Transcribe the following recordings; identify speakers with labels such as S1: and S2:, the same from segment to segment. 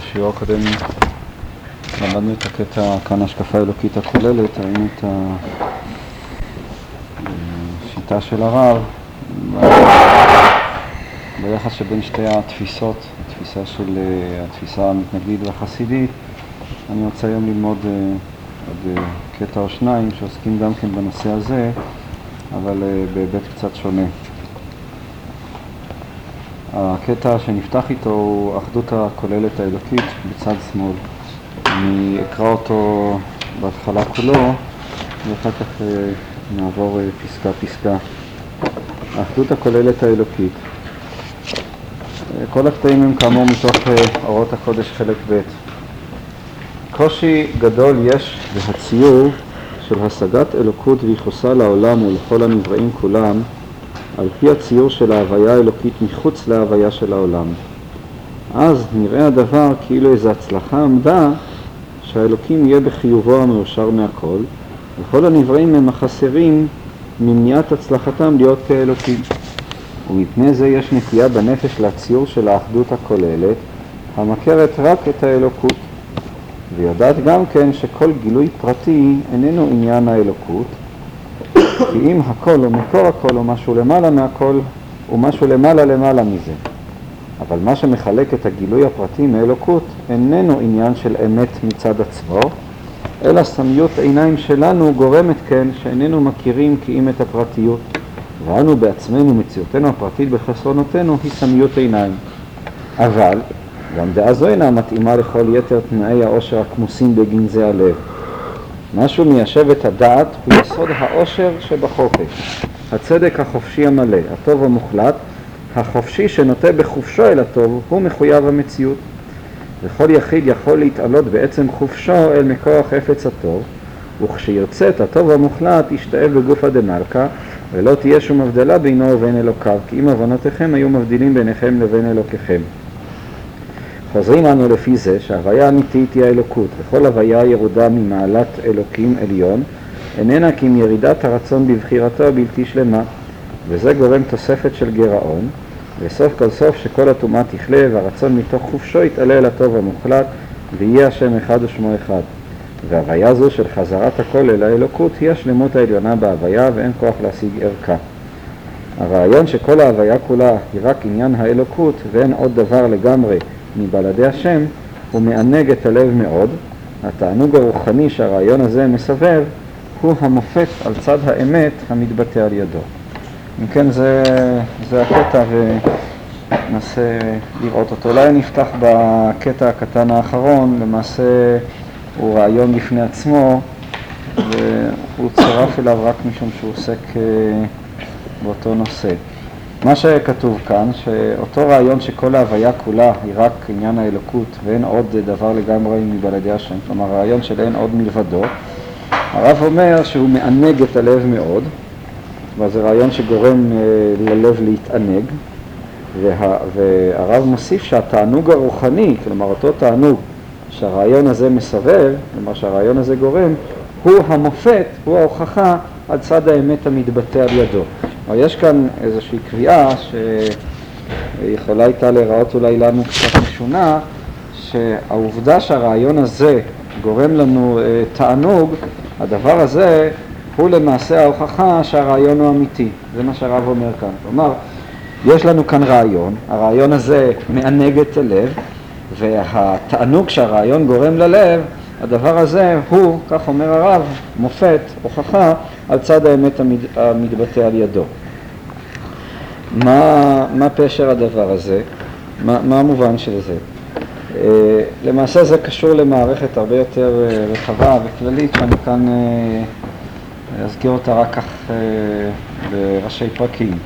S1: בשיעור הקודם למדנו את הקטע כאן השקפה אלוקית הכוללת, ראינו את השיטה של הרב ביחס שבין שתי התפיסות, התפיסה של התפיסה המתנגדית והחסידית. אני רוצה היום ללמוד אה, עוד אה, קטע או שניים שעוסקים גם כן בנושא הזה, אבל אה, בהיבט קצת שונה. הקטע שנפתח איתו הוא אחדות הכוללת האלוקית בצד שמאל. אני אקרא אותו בהתחלה כולו ואחר כך אה, נעבור אה, פסקה פסקה. האחדות הכוללת האלוקית. אה, כל הקטעים הם כאמור מתוך אורות הקודש חלק ב'. קושי גדול יש בהציור של השגת אלוקות וייחוסה לעולם ולכל הנבראים כולם על פי הציור של ההוויה האלוקית מחוץ להוויה של העולם. אז נראה הדבר כאילו איזו הצלחה עמדה שהאלוקים יהיה בחיובו המאושר מהכל, וכל הנבראים הם החסרים ממניעת הצלחתם להיות כאלוקים. ומפני זה יש נטייה בנפש לציור של האחדות הכוללת, המכרת רק את האלוקות. ויודעת גם כן שכל גילוי פרטי איננו עניין האלוקות, כי אם הכל או מקור הכל או משהו למעלה מהכל הוא משהו למעלה למעלה מזה. אבל מה שמחלק את הגילוי הפרטי מאלוקות איננו עניין של אמת מצד עצמו, אלא סמיות עיניים שלנו גורמת כן שאיננו מכירים כי אם את הפרטיות, ואנו בעצמנו, מציאותנו הפרטית בחסרונותינו, היא סמיות עיניים. אבל גם דעה זו אינה מתאימה לכל יתר תנאי העושר הכמוסים בגנזי הלב. משהו מיישב את הדעת הוא יסוד העושר שבחופש, הצדק החופשי המלא, הטוב המוחלט, החופשי שנוטה בחופשו אל הטוב הוא מחויב המציאות. וכל יחיד יכול להתעלות בעצם חופשו אל מקור החפץ הטוב, וכשירצה את הטוב המוחלט ישתאב בגופא דמלכא, ולא תהיה שום הבדלה בינו ובין אלוקיו, כי אם עוונותיכם היו מבדילים ביניכם לבין אלוקיכם. חוזרים אנו לפי זה שההוויה האמיתית היא האלוקות, וכל הוויה ירודה ממעלת אלוקים עליון, איננה כי אם ירידת הרצון בבחירתו הבלתי שלמה, וזה גורם תוספת של גירעון, וסוף כל סוף שכל הטומאה תכלה והרצון מתוך חופשו יתעלה אל הטוב המוחלט, ויהיה השם אחד ושמו אחד. וההוויה זו של חזרת הכל אל האלוקות היא השלמות העליונה בהוויה ואין כוח להשיג ערכה. הרעיון שכל ההוויה כולה היא רק עניין האלוקות ואין עוד דבר לגמרי מבלעדי השם, הוא מענג את הלב מאוד. התענוג הרוחני שהרעיון הזה מסבב הוא המופת על צד האמת המתבטא על ידו. אם כן, זה, זה הקטע וננסה לראות אותו. אולי נפתח בקטע הקטן האחרון, למעשה הוא רעיון בפני עצמו והוא צורף אליו רק משום שהוא עוסק אה, באותו נושא. מה שכתוב כאן, שאותו רעיון שכל ההוויה כולה היא רק עניין האלוקות ואין עוד דבר לגמרי מבלעדי השם, כלומר רעיון של אין עוד מלבדו, הרב אומר שהוא מענג את הלב מאוד, וזה רעיון שגורם אה, ללב להתענג, וה, והרב מוסיף שהתענוג הרוחני, כלומר אותו תענוג שהרעיון הזה מסבב, כלומר שהרעיון הזה גורם, הוא המופת, הוא ההוכחה על צד האמת המתבטא על ידו. אבל יש כאן איזושהי קביעה שיכולה הייתה להיראות אולי לנו קצת משונה, שהעובדה שהרעיון הזה גורם לנו אה, תענוג, הדבר הזה הוא למעשה ההוכחה שהרעיון הוא אמיתי. זה מה שהרב אומר כאן. כלומר, יש לנו כאן רעיון, הרעיון הזה מענג את הלב, והתענוג שהרעיון גורם ללב, הדבר הזה הוא, כך אומר הרב, מופת, הוכחה, על צד האמת המת, המתבטא על ידו. מה, מה פשר הדבר הזה? מה, מה המובן של זה? Uh, למעשה זה קשור למערכת הרבה יותר uh, רחבה וכללית שאני כאן uh, אזכיר אותה רק כך בראשי פרקים.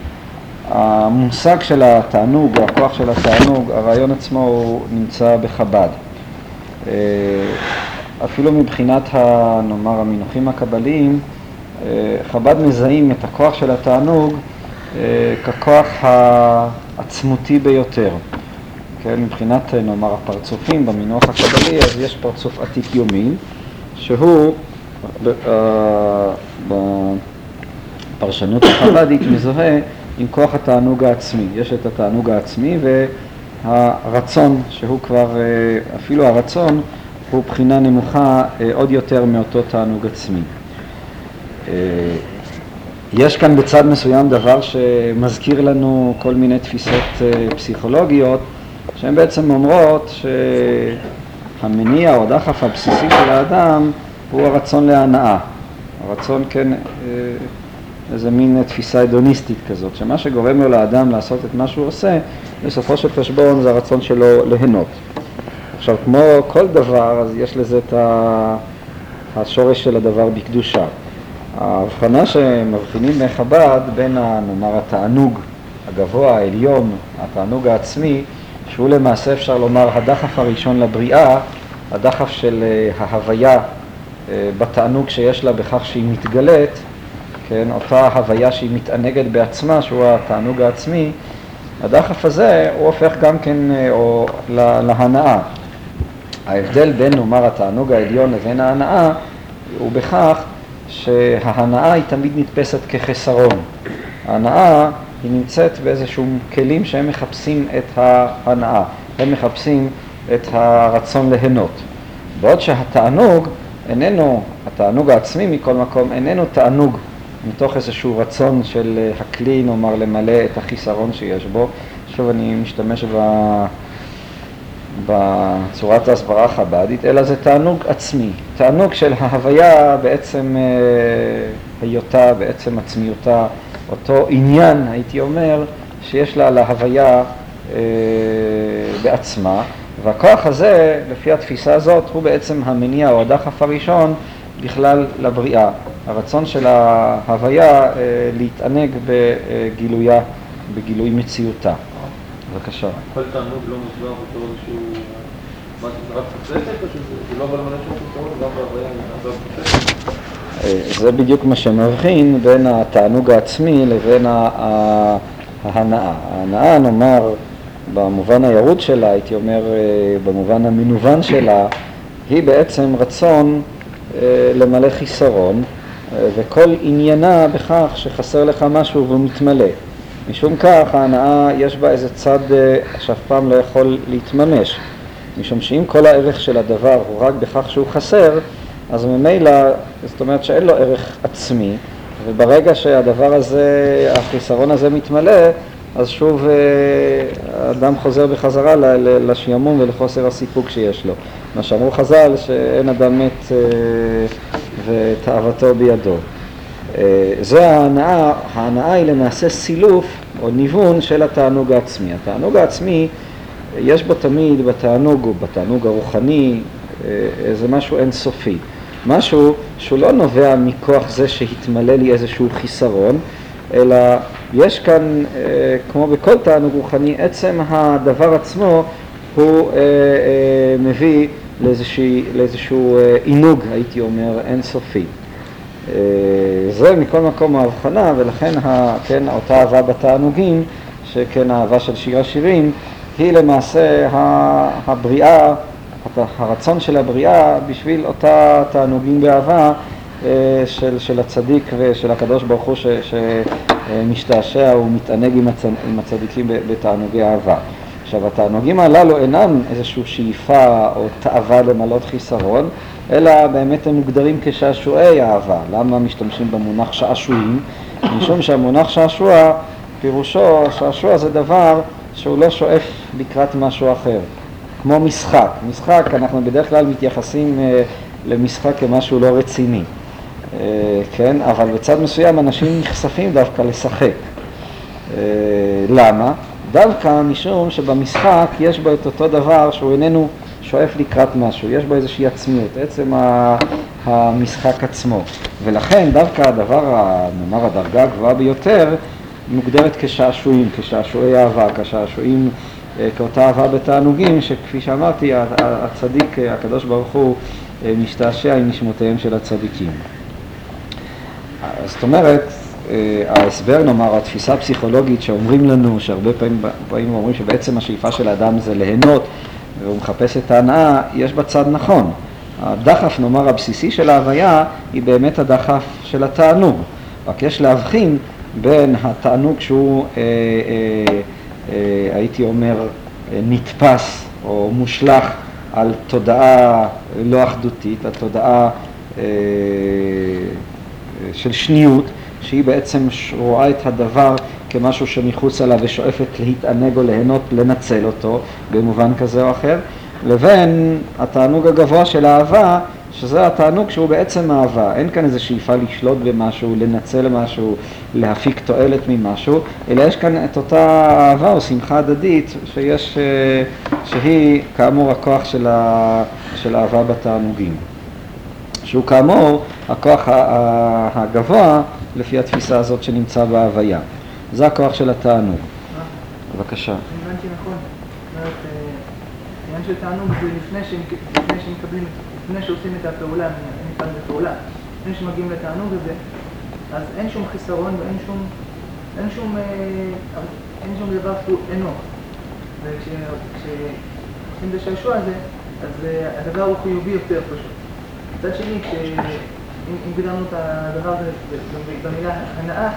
S1: המושג של התענוג, הכוח של התענוג, הרעיון עצמו הוא נמצא בחב"ד. אפילו מבחינת, נאמר, המינוחים הקבליים, אה, חב"ד מזהים את הכוח של התענוג אה, ככוח העצמותי ביותר. כן, מבחינת, אה, נאמר, הפרצופים במינוח הקבלי, אז יש פרצוף עתיק יומין, שהוא בפרשנות החב"דית מזוהה עם כוח התענוג העצמי. יש את התענוג העצמי הרצון, שהוא כבר, אה, אפילו הרצון, הוא בחינה נמוכה אה, עוד יותר מאותו תענוג עצמי. אה, יש כאן בצד מסוים דבר שמזכיר לנו כל מיני תפיסות פסיכולוגיות שהן בעצם אומרות שהמניע או הדחף הבסיסי של האדם הוא הרצון להנאה. הרצון, כן, איזה מין תפיסה הדוניסטית כזאת, שמה שגורם לו לאדם לעשות את מה שהוא עושה, בסופו של חשבון זה הרצון שלו ליהנות. עכשיו, כמו כל דבר, אז יש לזה את השורש של הדבר בקדושה. ההבחנה שמבחינים בחב"ד בין, נאמר, התענוג הגבוה, העליון, התענוג העצמי, שהוא למעשה אפשר לומר הדחף הראשון לבריאה, הדחף של אה, ההוויה אה, בתענוג שיש לה בכך שהיא מתגלית, כן, אותה הוויה שהיא מתענגת בעצמה, שהוא התענוג העצמי, הדחף הזה הוא הופך גם כן אה, או, להנאה. ההבדל בין נאמר התענוג העליון לבין ההנאה הוא בכך שההנאה היא תמיד נתפסת כחסרון. ההנאה היא נמצאת באיזשהו כלים שהם מחפשים את ההנאה, הם מחפשים את הרצון ליהנות. בעוד שהתענוג איננו, התענוג העצמי מכל מקום, איננו תענוג מתוך איזשהו רצון של אה, הכלי, נאמר, למלא את החיסרון שיש בו. שוב אני משתמש ב... בצורת ההסברה החב"דית, אלא זה תענוג עצמי, תענוג של ההוויה בעצם אה, היותה, בעצם עצמיותה, אותו עניין, הייתי אומר, שיש לה להוויה אה, בעצמה, והכוח הזה, לפי התפיסה הזאת, הוא בעצם המניע או הדחף הראשון בכלל לבריאה. הרצון של ההוויה אה, להתענג בגילויה, בגילוי מציאותה. בבקשה.
S2: כל תענוג לא מוסבר בתור איזשהו... זה, רק תוספת, או שזה לא מלא שום פתרון, גם בהוויה זה תוספת?
S1: זה בדיוק מה שמבחין בין התענוג העצמי לבין ההנאה. ההנאה, נאמר, במובן הירוד שלה, הייתי אומר, אה, במובן המנוון שלה, היא בעצם רצון אה, למלא חיסרון, וכל עניינה בכך שחסר לך משהו והוא מתמלא. משום כך ההנאה יש בה איזה צד אה, שאף פעם לא יכול להתממש. משום שאם כל הערך של הדבר הוא רק בכך שהוא חסר, אז ממילא, זאת אומרת שאין לו ערך עצמי, וברגע שהדבר הזה, החיסרון הזה מתמלא, אז שוב אה, האדם חוזר בחזרה לשעמום ולחוסר הסיפוק שיש לו. מה שאמרו חז"ל, שאין אדם מת אה, ותאוותו בידו. אה, זו ההנאה, ההנאה היא למעשה סילוף או ניוון של התענוג העצמי. התענוג העצמי, יש בו תמיד בתענוג בתענוג הרוחני איזה משהו אינסופי. משהו שהוא לא נובע מכוח זה שהתמלא לי איזשהו חיסרון, אלא יש כאן, אה, כמו בכל תענוג רוחני, עצם הדבר עצמו הוא אה, אה, מביא לאיזשהו עינוג, הייתי אומר, אינסופי. זה מכל מקום ההבחנה, ולכן כן, אותה אהבה בתענוגים, שכן האהבה של שיר השירים, היא למעשה הבריאה, הרצון של הבריאה בשביל אותה תענוגים באהבה של, של הצדיק ושל הקדוש ברוך הוא ש, שמשתעשע ומתענג עם, הצ, עם הצדיקים בתענוגי אהבה. עכשיו התענוגים הללו אינם איזושהי שאיפה או תאווה למלות חיסרון, אלא באמת הם מוגדרים כשעשועי אהבה. למה משתמשים במונח שעשועים? משום שהמונח שעשוע, פירושו, שעשוע זה דבר שהוא לא שואף לקראת משהו אחר, כמו משחק. משחק, אנחנו בדרך כלל מתייחסים אה, למשחק כמשהו לא רציני. אה, כן, אבל בצד מסוים אנשים נחשפים דווקא לשחק. אה, למה? דווקא משום שבמשחק יש בו את אותו דבר שהוא איננו שואף לקראת משהו, יש בו איזושהי עצמיות, עצם המשחק עצמו. ולכן דווקא הדבר, נאמר הדרגה הגבוהה ביותר, מוגדרת כשעשועים, כשעשועי אהבה, כשעשועים, אה, כאותה אהבה בתענוגים, שכפי שאמרתי, הצדיק, הקדוש ברוך הוא, משתעשע עם נשמותיהם של הצדיקים. זאת אומרת, אה, ההסבר, נאמר, התפיסה הפסיכולוגית שאומרים לנו, שהרבה פעמים באים ואומרים שבעצם השאיפה של האדם זה ליהנות והוא מחפש את ההנאה, יש בה צד נכון. הדחף, נאמר, הבסיסי של ההוויה היא באמת הדחף של התענוג. רק יש להבחין בין התענוג שהוא, אה, אה, אה, הייתי אומר, נתפס או מושלך על תודעה לא אחדותית, על תודעה של שניות, שהיא בעצם רואה את הדבר כמשהו שמחוץ עליו ושואפת להתענג או ליהנות, לנצל אותו במובן כזה או אחר, לבין התענוג הגבוה של האהבה, שזה התענוג שהוא בעצם אהבה. אין כאן איזו שאיפה לשלוט במשהו, לנצל משהו, להפיק תועלת ממשהו, אלא יש כאן את אותה אהבה או שמחה הדדית שיש, אה, שהיא כאמור הכוח של, ה, של האהבה בתענוגים. שהוא כאמור הכוח הגבוה לפי התפיסה הזאת שנמצא בהוויה. זה הכוח של התענוג.
S3: בבקשה. הבנתי נכון. זאת אומרת, אה, של תענוג זה לפני שמקבלים, לפני שעושים את הפעולה, אני נקרא לזה פעולה, לפני שמגיעים לתענוג הזה, אז אין שום חיסרון ואין שום, אין שום, אה, אין שום דבר שהוא אינו. וכשעושים את השעשוע הזה, אז אה, הדבר הוא חיובי יותר פשוט. מצד שני, אם הגדרנו את הדבר הזה במילה הנאה,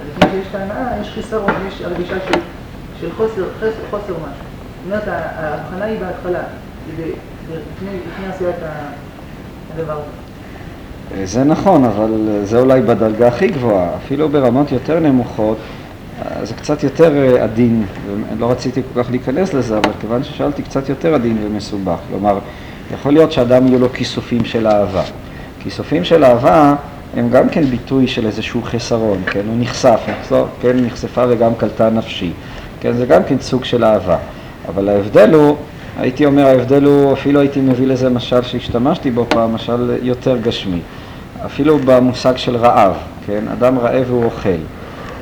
S3: אז לפני שיש את ההנאה, יש חיסרון, יש הרגישה של, של חוסר, חסר, חוסר משהו. זאת אומרת, ההבחנה היא בהתחלה, לפני, עשיית הדבר הזה.
S1: זה נכון, אבל זה אולי בדרגה הכי גבוהה, אפילו ברמות יותר נמוכות, זה קצת יותר אה, עדין, לא רציתי כל כך להיכנס לזה, אבל כיוון ששאלתי קצת יותר עדין ומסובך, כלומר, יכול להיות שאדם יהיו לו כיסופים של אהבה. כיסופים של אהבה הם גם כן ביטוי של איזשהו חסרון, כן, הוא נחשף, נחשוף, כן, נחשפה וגם קלטה נפשי, כן, זה גם כן סוג של אהבה, אבל ההבדל הוא, הייתי אומר, ההבדל הוא, אפילו הייתי מביא לזה משל שהשתמשתי בו פעם, משל יותר גשמי, אפילו במושג של רעב, כן, אדם רעב והוא אוכל.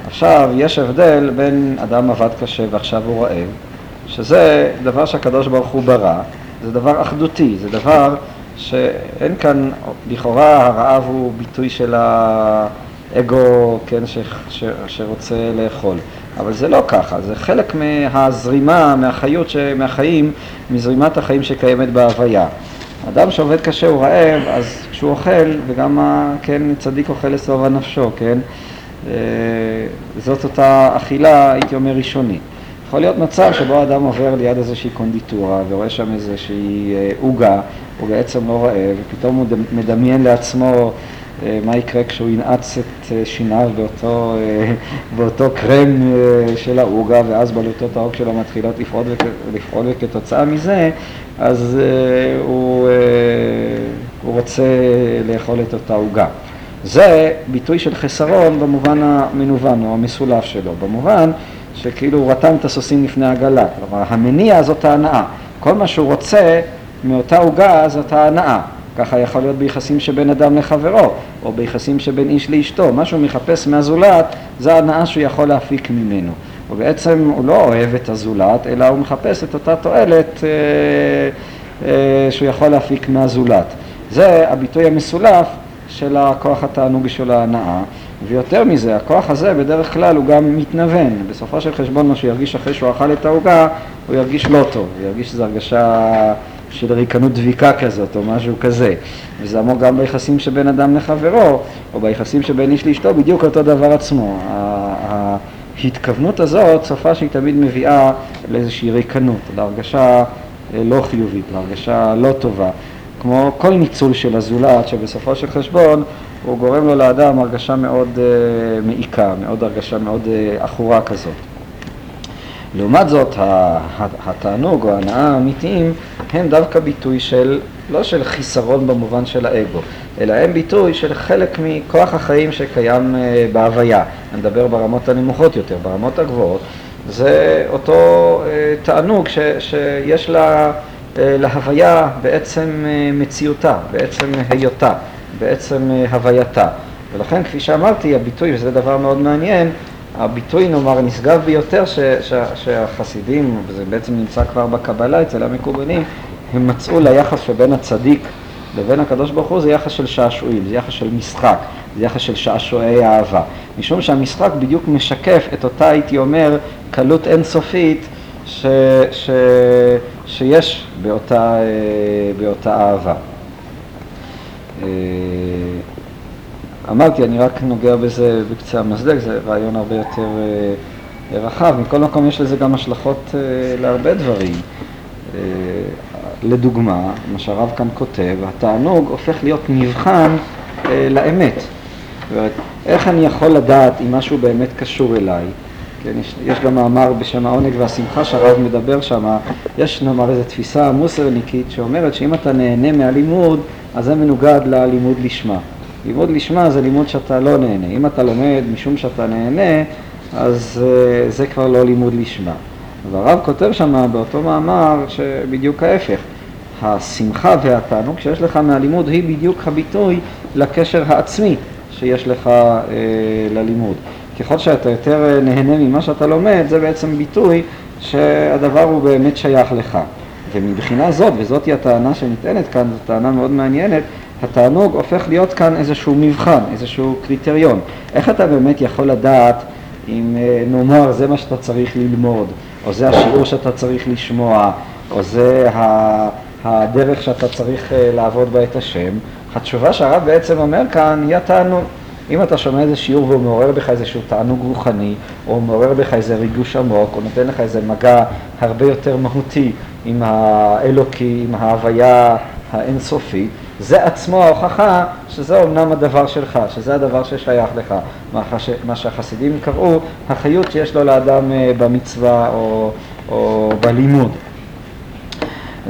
S1: עכשיו, יש הבדל בין אדם עבד קשה ועכשיו הוא רעב, שזה דבר שהקדוש ברוך הוא ברא, זה דבר אחדותי, זה דבר שאין כאן, לכאורה הרעב הוא ביטוי של האגו, כן, ש, ש, שרוצה לאכול. אבל זה לא ככה, זה חלק מהזרימה, מהחיות, ש, מהחיים, מזרימת החיים שקיימת בהוויה. אדם שעובד קשה הוא רעב, אז כשהוא אוכל, וגם, כן, צדיק אוכל לשובע נפשו, כן? אה, זאת אותה אכילה, הייתי אומר, ראשונית. יכול להיות מצב שבו אדם עובר ליד איזושהי קונדיטורה ורואה שם איזושהי אה, עוגה, הוא בעצם לא רעב, ופתאום הוא מדמיין לעצמו אה, מה יקרה כשהוא ינעץ את אה, שיניו באותו, באותו קרם של העוגה, ואז בלוטות העוג שלו מתחילות לפעול, לפעול וכתוצאה מזה, אז הוא, הוא רוצה לאכול את אותה עוגה. זה ביטוי של חסרון במובן המנוון או המסולף שלו, במובן שכאילו הוא רתם את הסוסים לפני העגלה, כלומר המניע זאת ההנאה, כל מה שהוא רוצה מאותה עוגה זאת ההנאה, ככה יכול להיות ביחסים שבין אדם לחברו, או ביחסים שבין איש לאשתו, מה שהוא מחפש מהזולת זה ההנאה שהוא יכול להפיק ממנו, ובעצם הוא לא אוהב את הזולת, אלא הוא מחפש את אותה תועלת אה, אה, שהוא יכול להפיק מהזולת. זה הביטוי המסולף של הכוח התענוג של ההנאה, ויותר מזה, הכוח הזה בדרך כלל הוא גם מתנוון, בסופו של חשבון מה שהוא ירגיש אחרי שהוא אכל את העוגה, הוא ירגיש לא טוב, הוא ירגיש שזו הרגשה של ריקנות דביקה כזאת או משהו כזה, וזה אמור גם ביחסים שבין אדם לחברו, או ביחסים שבין איש לאשתו, בדיוק אותו דבר עצמו. ההתכוונות הזאת, סופה שהיא תמיד מביאה לאיזושהי ריקנות, להרגשה אה, לא חיובית, להרגשה לא טובה. כמו כל ניצול של הזולת, שבסופו של חשבון הוא גורם לו לאדם הרגשה מאוד uh, מעיקה, מאוד הרגשה מאוד uh, כזאת. לעומת זאת, התענוג או ההנאה האמיתיים הם דווקא ביטוי של, לא של חיסרון במובן של האגו, אלא הם ביטוי של חלק מכוח החיים שקיים uh, בהוויה. אני מדבר ברמות הנמוכות יותר, ברמות הגבוהות, זה אותו uh, תענוג ש, שיש לה... אה, להוויה בעצם אה, מציאותה, בעצם היותה, בעצם אה, הווייתה. ולכן, כפי שאמרתי, הביטוי, וזה דבר מאוד מעניין, הביטוי, נאמר, הנשגב ביותר ש, ש, שהחסידים, וזה בעצם נמצא כבר בקבלה אצל המקובלים, הם מצאו ליחס שבין הצדיק לבין הקדוש ברוך הוא זה יחס של שעשועים, זה יחס של משחק, זה יחס של שעשועי אהבה. משום שהמשחק בדיוק משקף את אותה, הייתי אומר, קלות אינסופית ש, ש, שיש באותה, אה, באותה אהבה. אה, אמרתי, אני רק נוגע בזה בקצה המזלג, זה רעיון הרבה יותר רחב. מכל מקום יש לזה גם השלכות אה, להרבה דברים. אה, לדוגמה, מה שהרב כאן כותב, התענוג הופך להיות מבחן אה, לאמת. אומרת, איך אני יכול לדעת אם משהו באמת קשור אליי? כן, יש, יש גם מאמר בשם העונג והשמחה שהרב מדבר שם, יש נאמר איזו תפיסה מוסרניקית שאומרת שאם אתה נהנה מהלימוד, אז זה מנוגד ללימוד לשמה. לימוד לשמה זה לימוד שאתה לא נהנה. אם אתה לומד משום שאתה נהנה, אז uh, זה כבר לא לימוד לשמה. והרב כותב שם באותו מאמר שבדיוק ההפך. השמחה והתענוג שיש לך מהלימוד היא בדיוק הביטוי לקשר העצמי שיש לך אה, ללימוד. ככל שאתה יותר אה, נהנה ממה שאתה לומד, זה בעצם ביטוי שהדבר הוא באמת שייך לך. ומבחינה זאת, וזאת היא הטענה שנטענת כאן, זו טענה מאוד מעניינת, התענוג הופך להיות כאן איזשהו מבחן, איזשהו קריטריון. איך אתה באמת יכול לדעת אם אה, נאמר זה מה שאתה צריך ללמוד, או זה השיעור שאתה צריך לשמוע, או זה הדרך שאתה צריך אה, לעבוד בה את השם? התשובה שהרב בעצם אומר כאן היא התענוג. אם אתה שומע איזה שיעור והוא מעורר בך איזשהו תענוג רוחני, או מעורר בך איזה ריגוש עמוק, או נותן לך איזה מגע הרבה יותר מהותי עם האלוקי, עם ההוויה האינסופית, זה עצמו ההוכחה שזה אומנם הדבר שלך, שזה הדבר ששייך לך, מה שהחסידים קראו החיות שיש לו לאדם אה, במצווה או, או בלימוד.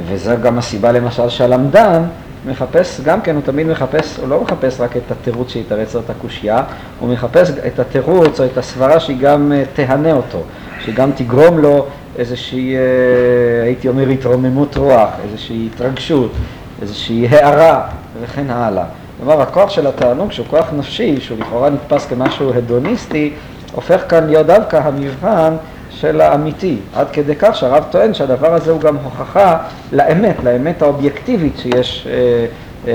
S1: וזו גם הסיבה למשל שהלמדן מחפש, גם כן הוא תמיד מחפש, הוא לא מחפש רק את התירוץ שיתרץ לו את הקושייה, הוא מחפש את התירוץ או את הסברה שהיא גם אה, תהנה אותו, שהיא גם תגרום לו איזושהי, אה, הייתי אומר, התרוממות רוח, איזושהי התרגשות, איזושהי הערה וכן הלאה. כלומר, הכוח של התענוג, שהוא כוח נפשי, שהוא לכאורה נתפס כמשהו הדוניסטי, הופך כאן להיות דווקא המבחן של האמיתי, עד כדי כך שהרב טוען שהדבר הזה הוא גם הוכחה לאמת, לאמת האובייקטיבית שיש אה, אה,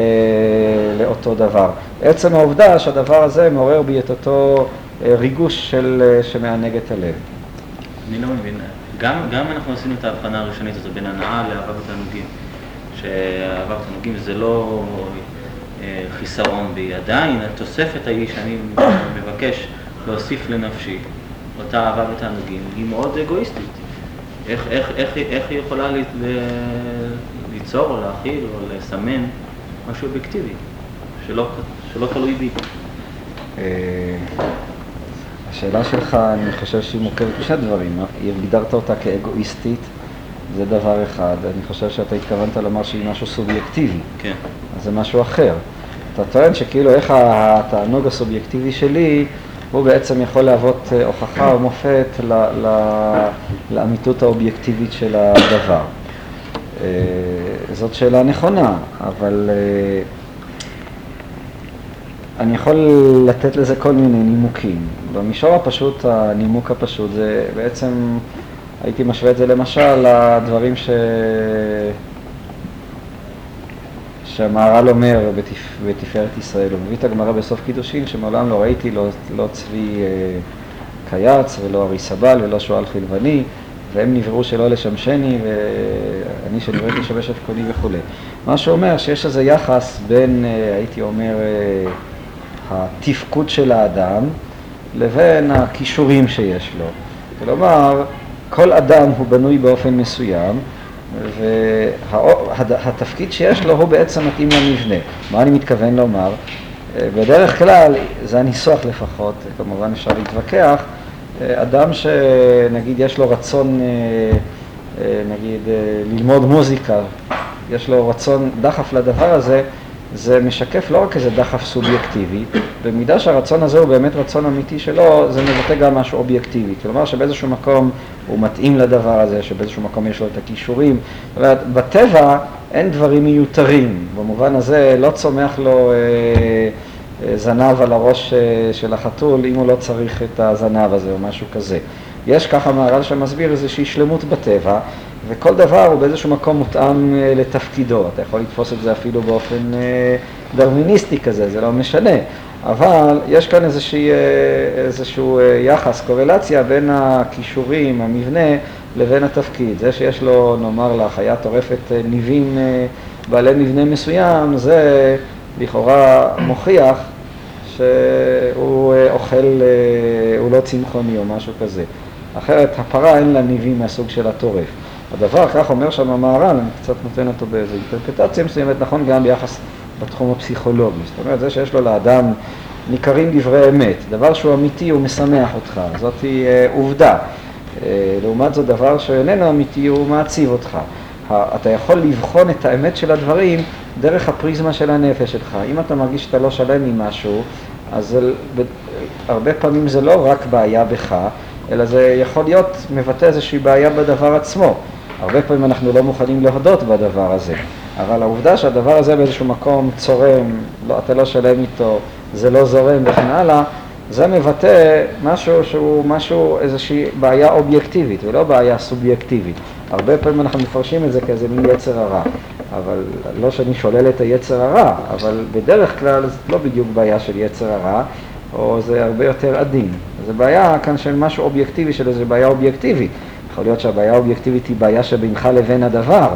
S1: לאותו דבר. עצם העובדה שהדבר הזה מעורר בי את אותו אה, ריגוש של, אה, שמענג את הלב.
S4: אני לא מבין, גם, גם אנחנו עשינו את ההבחנה הראשונית הזאת בין הנאה לאהבה ותענוגים, שאהבה ותענוגים זה לא אה, חיסרון בי, עדיין התוספת ההיא שאני מבקש להוסיף לנפשי, אותה אהבה ותענוגים, היא מאוד אגואיסטית. איך, איך, איך, איך היא יכולה ליצור או להכיל או לסמן משהו אובייקטיבי, שלא, שלא תלוי בי?
S1: אה, השאלה שלך, אני חושב שהיא מוכרת בשני דברים. הגדרת אותה כאגואיסטית, זה דבר אחד. אני חושב שאתה התכוונת לומר שהיא משהו סובייקטיבי.
S4: כן.
S1: אז זה משהו אחר. אתה טוען שכאילו איך התענוג הסובייקטיבי שלי הוא בעצם יכול להוות אה, הוכחה או מופת ל, ל, לאמיתות האובייקטיבית של הדבר. אה, זאת שאלה נכונה, אבל אה, אני יכול לתת לזה כל מיני נימוקים. במישור הפשוט, הנימוק הפשוט זה בעצם, הייתי משווה את זה למשל לדברים ש... שהמהר"ל אומר בתפ... בתפארת ישראל, הוא מביא את הגמרא בסוף קידושין שמעולם לא ראיתי לא, לא צבי אה, קייץ ולא ארי סבל ולא שועל חלבני והם נבראו שלא לשמשני ואני שנבראתי לשמש את קוני וכולי. מה שאומר שיש איזה יחס בין, אה, הייתי אומר, אה, התפקוד של האדם לבין הכישורים שיש לו. כלומר, כל אדם הוא בנוי באופן מסוים והתפקיד שיש לו הוא בעצם מתאים למבנה. מה אני מתכוון לומר? בדרך כלל, זה הניסוח לפחות, כמובן אפשר להתווכח, אדם שנגיד יש לו רצון, נגיד, ללמוד מוזיקה, יש לו רצון, דחף לדבר הזה, זה משקף לא רק איזה דחף סובייקטיבי, במידה שהרצון הזה הוא באמת רצון אמיתי שלו, זה מבטא גם משהו אובייקטיבי. כלומר שבאיזשהו מקום הוא מתאים לדבר הזה, שבאיזשהו מקום יש לו את הכישורים. זאת אומרת, בטבע אין דברים מיותרים. במובן הזה לא צומח לו אה, אה, זנב על הראש אה, של החתול אם הוא לא צריך את הזנב הזה או משהו כזה. יש ככה מהר"ל שמסביר איזושהי שלמות בטבע, וכל דבר הוא באיזשהו מקום מותאם אה, לתפקידו. אתה יכול לתפוס את זה אפילו באופן אה, דרוויניסטי כזה, זה לא משנה. אבל יש כאן איזושהי, אה, איזשהו יחס, קורלציה בין הכישורים, המבנה, לבין התפקיד. זה שיש לו, נאמר, לחיה טורפת ניבים בעלי מבנה מסוים, זה לכאורה מוכיח שהוא אוכל, הוא לא צמחוני או משהו כזה. אחרת הפרה אין לה ניבים מהסוג של הטורף. הדבר, כך אומר שם המהר"ל, אני קצת נותן אותו באיזו אינטרפטציה מסוימת, נכון גם ביחס בתחום הפסיכולוגי. זאת אומרת, זה שיש לו לאדם ניכרים דברי אמת, דבר שהוא אמיתי הוא משמח אותך, זאת היא אה, עובדה. אה, לעומת זאת, דבר שאיננו אמיתי הוא מעציב אותך. אתה יכול לבחון את האמת של הדברים דרך הפריזמה של הנפש שלך. אם אתה מרגיש שאתה לא שלם עם משהו, אז הרבה פעמים זה לא רק בעיה בך, אלא זה יכול להיות מבטא איזושהי בעיה בדבר עצמו. הרבה פעמים אנחנו לא מוכנים להודות בדבר הזה, אבל העובדה שהדבר הזה באיזשהו מקום צורם, לא, אתה לא שלם איתו, זה לא זורם וכן הלאה, זה מבטא משהו שהוא משהו, איזושהי בעיה אובייקטיבית ולא בעיה סובייקטיבית. הרבה פעמים אנחנו מפרשים את זה כאיזה מין יצר הרע, אבל לא שאני שולל את היצר הרע, אבל בדרך כלל זאת לא בדיוק בעיה של יצר הרע, או זה הרבה יותר עדין. זה בעיה כאן של משהו אובייקטיבי, של איזו בעיה אובייקטיבית. יכול להיות שהבעיה האובייקטיבית היא בעיה שבינך לבין הדבר,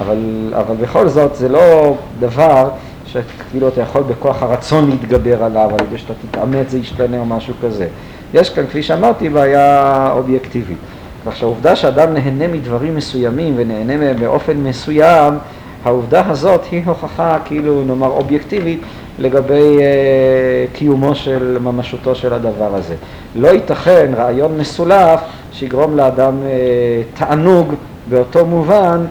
S1: אבל, אבל בכל זאת זה לא דבר שכאילו אתה יכול בכוח הרצון להתגבר עליו, על ידי שאתה תתאמץ זה ישתנה או משהו כזה. יש כאן, כפי שאמרתי, בעיה אובייקטיבית. כך שהעובדה שאדם נהנה מדברים מסוימים ונהנה מהם באופן מסוים, העובדה הזאת היא הוכחה כאילו נאמר אובייקטיבית לגבי אה, קיומו של ממשותו של הדבר הזה. לא ייתכן רעיון מסולף שיגרום לאדם אה, תענוג באותו מובן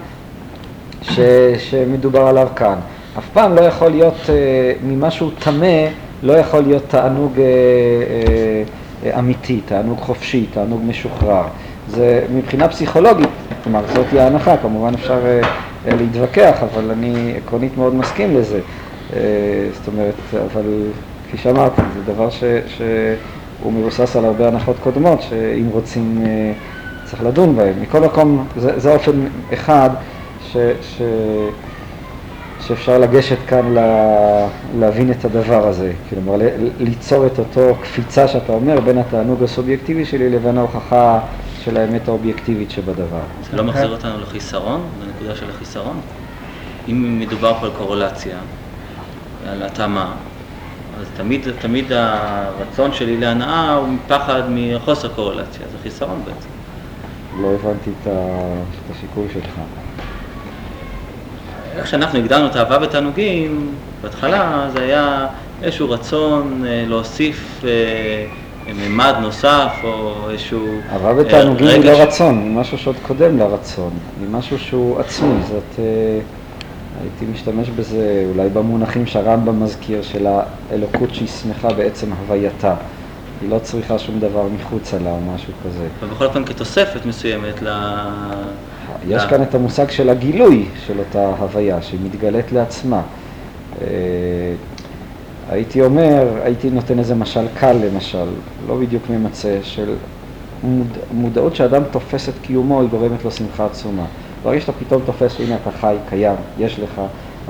S1: ש, שמדובר עליו כאן. אף פעם לא יכול להיות אה, ממשהו טמא, לא יכול להיות תענוג אה, אמיתי, תענוג חופשי, תענוג משוחרר. זה מבחינה פסיכולוגית, כלומר זאתי ההנחה, כמובן אפשר להתווכח, אבל אני עקרונית מאוד מסכים לזה. אה, זאת אומרת, אבל כפי שאמרתי, זה דבר ש, שהוא מבוסס על הרבה הנחות קודמות, שאם רוצים אה, צריך לדון בהן. מכל מקום, זה, זה אופן אחד ש, ש, שאפשר לגשת כאן לה, להבין את הדבר הזה, כלומר ליצור את אותו קפיצה שאתה אומר בין התענוג הסובייקטיבי שלי לבין ההוכחה של האמת האובייקטיבית שבדבר.
S4: זה לא מחזיר אותנו לחיסרון, לנקודה של החיסרון? אם מדובר פה על קורולציה, על התאמה, אז תמיד, תמיד הרצון שלי להנאה הוא מפחד מחוסר קורולציה, זה חיסרון בעצם.
S1: לא הבנתי את השיקול שלך.
S4: איך שאנחנו הגדרנו את האהבה בתענוגים, בהתחלה זה היה איזשהו רצון אה, להוסיף אה, ממד נוסף או איזשהו...
S1: אהבה בתענוגים היא לא רצון, היא משהו שעוד קודם לרצון, היא משהו שהוא עצמי, זאת... הייתי משתמש בזה אולי במונחים שהרמב"ם מזכיר של האלוקות שהיא שמחה בעצם הווייתה. היא לא צריכה שום דבר מחוצה לה או משהו כזה.
S4: ובכל אופן כתוספת מסוימת ל...
S1: יש כאן את המושג של הגילוי של אותה הוויה, שהיא מתגלית לעצמה. אה, הייתי אומר, הייתי נותן איזה משל קל למשל, לא בדיוק ממצה, של מוד, מודעות שאדם תופס את קיומו, היא גורמת לו שמחה עצומה. ברגע שאתה פתאום תופס שהנה אתה חי, קיים, יש לך,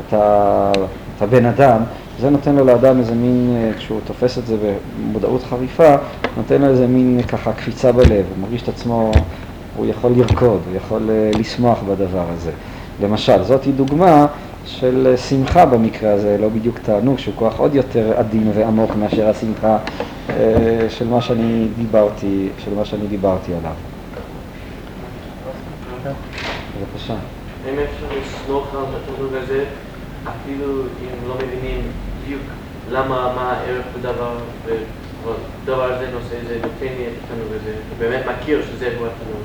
S1: אתה, אתה בן אדם, זה נותן לו לאדם איזה מין, אה, כשהוא תופס את זה במודעות חריפה, נותן לו איזה מין ככה קפיצה בלב, הוא מרגיש את עצמו, הוא יכול לרקוד, הוא יכול אה, לשמוח בדבר הזה. למשל, זאת היא דוגמה של אה, שמחה במקרה הזה, לא בדיוק תענוג, שהוא כוח עוד יותר עדין ועמוק מאשר השמחה של מה שאני דיברתי, של מה שאני דיברתי עליו. בבקשה.
S5: האם אפשר לסמוך על התענוג הזה, אפילו אם לא מבינים בדיוק למה, מה הערך בדבר, ודבר הזה נושא זה נותן לי את התענוג הזה, ובאמת מכיר שזה הוא התענוג.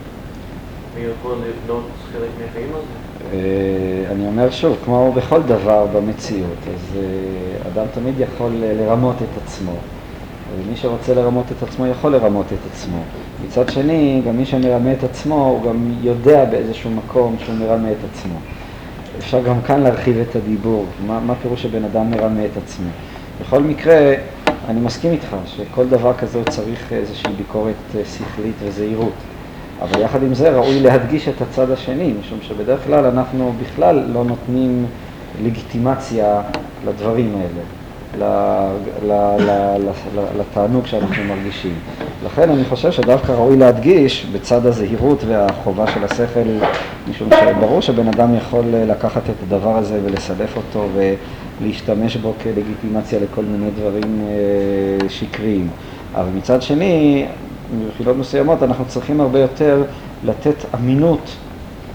S5: מי יכול לבנות חלק מהחיים הזה?
S1: אה, אני אומר שוב, כמו בכל דבר במציאות, אז אה, אדם תמיד יכול לרמות את עצמו. ומי שרוצה לרמות את עצמו יכול לרמות את עצמו. מצד שני, גם מי שמרמה את עצמו, הוא גם יודע באיזשהו מקום שהוא מרמה את עצמו. אפשר גם כאן להרחיב את הדיבור, מה, מה פירוש שבן אדם מרמה את עצמו. בכל מקרה, אני מסכים איתך שכל דבר כזה הוא צריך איזושהי ביקורת אה, שכלית וזהירות. אבל יחד עם זה ראוי להדגיש את הצד השני, משום שבדרך כלל אנחנו בכלל לא נותנים לגיטימציה לדברים האלה. לתענוג שאנחנו מרגישים. לכן אני חושב שדווקא ראוי להדגיש בצד הזהירות והחובה של השכל, משום שברור שבן אדם יכול לקחת את הדבר הזה ולסלף אותו ולהשתמש בו כלגיטימציה לכל מיני דברים אה, שקריים. אבל מצד שני, מבחינות מסוימות אנחנו צריכים הרבה יותר לתת אמינות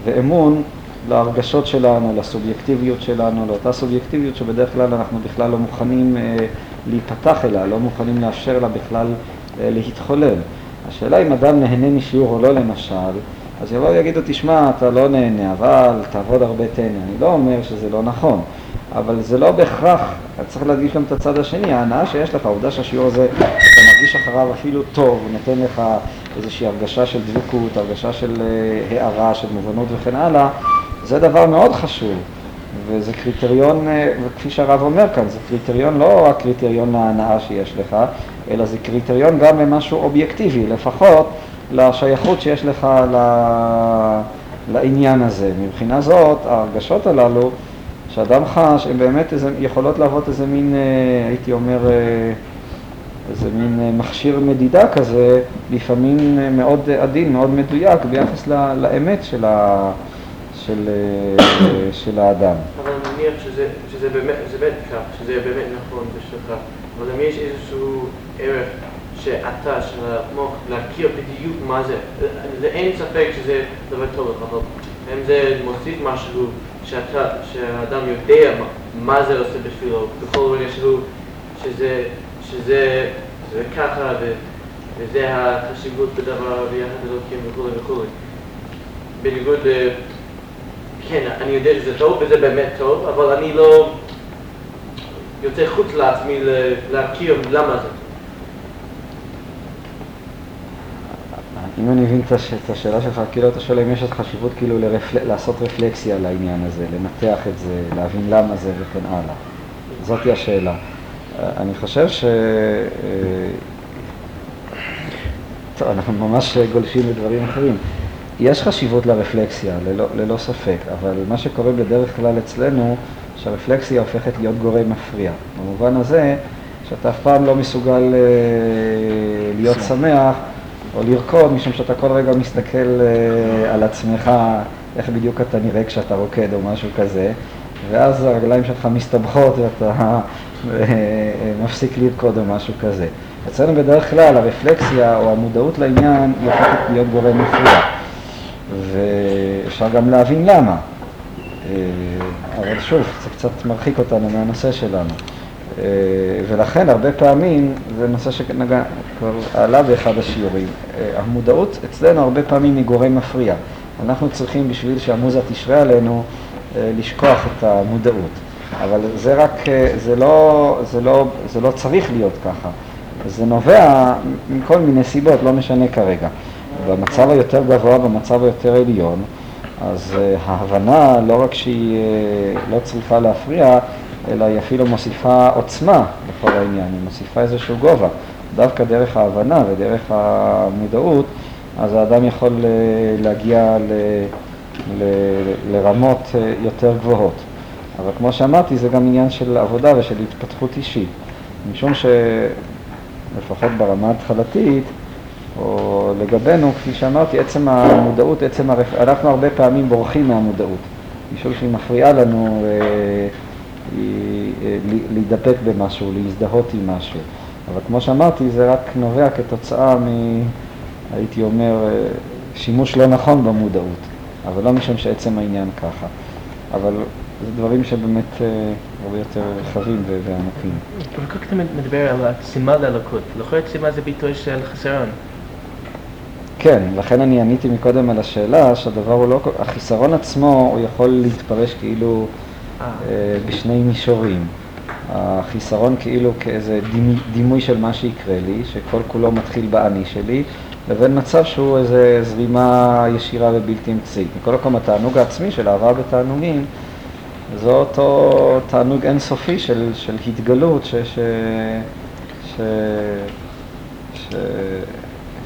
S1: ואמון להרגשות שלנו, לסובייקטיביות שלנו, לאותה סובייקטיביות שבדרך כלל אנחנו בכלל לא מוכנים אה, להיפתח אליה, לא מוכנים לאפשר לה בכלל אה, להתחולל. השאלה אם אדם נהנה משיעור או לא למשל, אז יבואו ויגידו, תשמע, אתה לא נהנה, אבל תעבוד הרבה תהנה. אני לא אומר שזה לא נכון, אבל זה לא בהכרח, צריך להדגיש גם את הצד השני, ההנאה שיש לך, העובדה שהשיעור הזה, אתה מרגיש אחריו אפילו טוב, נותן לך איזושהי הרגשה של דבקות, הרגשה של אה, הערה, של מובנות וכן הלאה, זה דבר מאוד חשוב. וזה קריטריון, אה, וכפי שהרב אומר כאן, זה קריטריון לא רק קריטריון להנאה שיש לך, אלא זה קריטריון גם למשהו אובייקטיבי, לפחות לשייכות שיש לך לעניין הזה. מבחינה זאת, ההרגשות הללו שאדם חש, הן באמת איזה, יכולות להוות איזה מין, אה, הייתי אומר, אה, איזה מין מכשיר מדידה כזה, לפעמים מאוד עדין, מאוד מדויק ביחס לאמת של ה... של, אה, של האדם.
S5: אבל מניח שזה, שזה באמת, באמת כך, שזה באמת נכון בשבילך, אבל אם יש איזשהו ערך שאתה, המוח, להכיר בדיוק מה זה, אין ספק שזה דבר טוב אבל אם זה מוסיף משהו שאתה, שהאדם יודע מה, מה זה עושה בשבילו, בכל רגע שהוא, שזה, שזה, שזה ככה ו, וזה החשיבות בדבר ביחד אלוקים וכולי וכולי. בניגוד כן, אני יודע שזה טוב וזה באמת טוב, אבל אני לא יוצא חוץ לעצמי להכיר למה זה.
S1: אם אני מבין את השאלה שלך, כאילו אתה שואל אם יש עוד חשיבות כאילו לרפל... לעשות רפלקסיה לעניין הזה, לנתח את זה, להבין למה זה וכן הלאה. זאתי השאלה. אני חושב ש... אה, טוב, אנחנו ממש גולשים לדברים אחרים. יש חשיבות לרפלקסיה, ללא, ללא ספק, אבל מה שקורה בדרך כלל אצלנו, שהרפלקסיה הופכת להיות גורם מפריע. במובן הזה, שאתה אף פעם לא מסוגל אה, להיות שמח או לרקוד, משום שאתה כל רגע מסתכל אה, על עצמך, איך בדיוק אתה נראה כשאתה רוקד או משהו כזה, ואז הרגליים שלך מסתבכות ואתה אה, מפסיק לרקוד או משהו כזה. אצלנו בדרך כלל הרפלקסיה או המודעות לעניין היא הופכת להיות גורם מפריע. ואפשר גם להבין למה. אה, אבל שוב, זה קצת מרחיק אותנו מהנושא שלנו. אה, ולכן הרבה פעמים, זה נושא שכבר עלה באחד השיעורים, אה, המודעות אצלנו הרבה פעמים היא גורם מפריע. אנחנו צריכים בשביל שהמוזה תשרה עלינו לשכוח את המודעות. אבל זה רק, זה לא, זה לא, זה לא צריך להיות ככה. זה נובע מכל מיני סיבות, לא משנה כרגע. במצב היותר גבוה, במצב היותר עליון, אז uh, ההבנה לא רק שהיא uh, לא צריכה להפריע, אלא היא אפילו מוסיפה עוצמה לכל העניין, היא מוסיפה איזשהו גובה. דווקא דרך ההבנה ודרך המודעות, אז האדם יכול uh, להגיע ל, ל, לרמות יותר גבוהות. אבל כמו שאמרתי, זה גם עניין של עבודה ושל התפתחות אישית. משום שלפחות ברמה ההתחלתית, או לגבינו, כפי שאמרתי, עצם המודעות, עצם הרפ... אנחנו הרבה פעמים בורחים מהמודעות, משום שהיא מפריעה לנו אה, אה, להידפק במשהו, להזדהות עם משהו. אבל כמו שאמרתי, זה רק נובע כתוצאה מ... הייתי אומר, אה, שימוש לא נכון במודעות, אבל לא משום שעצם העניין ככה. אבל זה דברים שבאמת אה, הרבה יותר רחבים ועמוקים.
S3: אבל כל כך אתה מדבר על הצימה ללקות, יכול להיות צימה זה ביטוי של חסרון.
S1: כן, לכן אני עניתי מקודם על השאלה שהדבר הוא לא, החיסרון עצמו הוא יכול להתפרש כאילו אה, אה בשני מישורים. החיסרון כאילו כאיזה דימוי, דימוי של מה שיקרה לי, שכל כולו מתחיל באני שלי, לבין מצב שהוא איזה זרימה ישירה ובלתי אמצעית. מכל מקום התענוג העצמי של אהבה בתענוגים זה אותו תענוג אינסופי של, של התגלות ש, ש, ש, ש,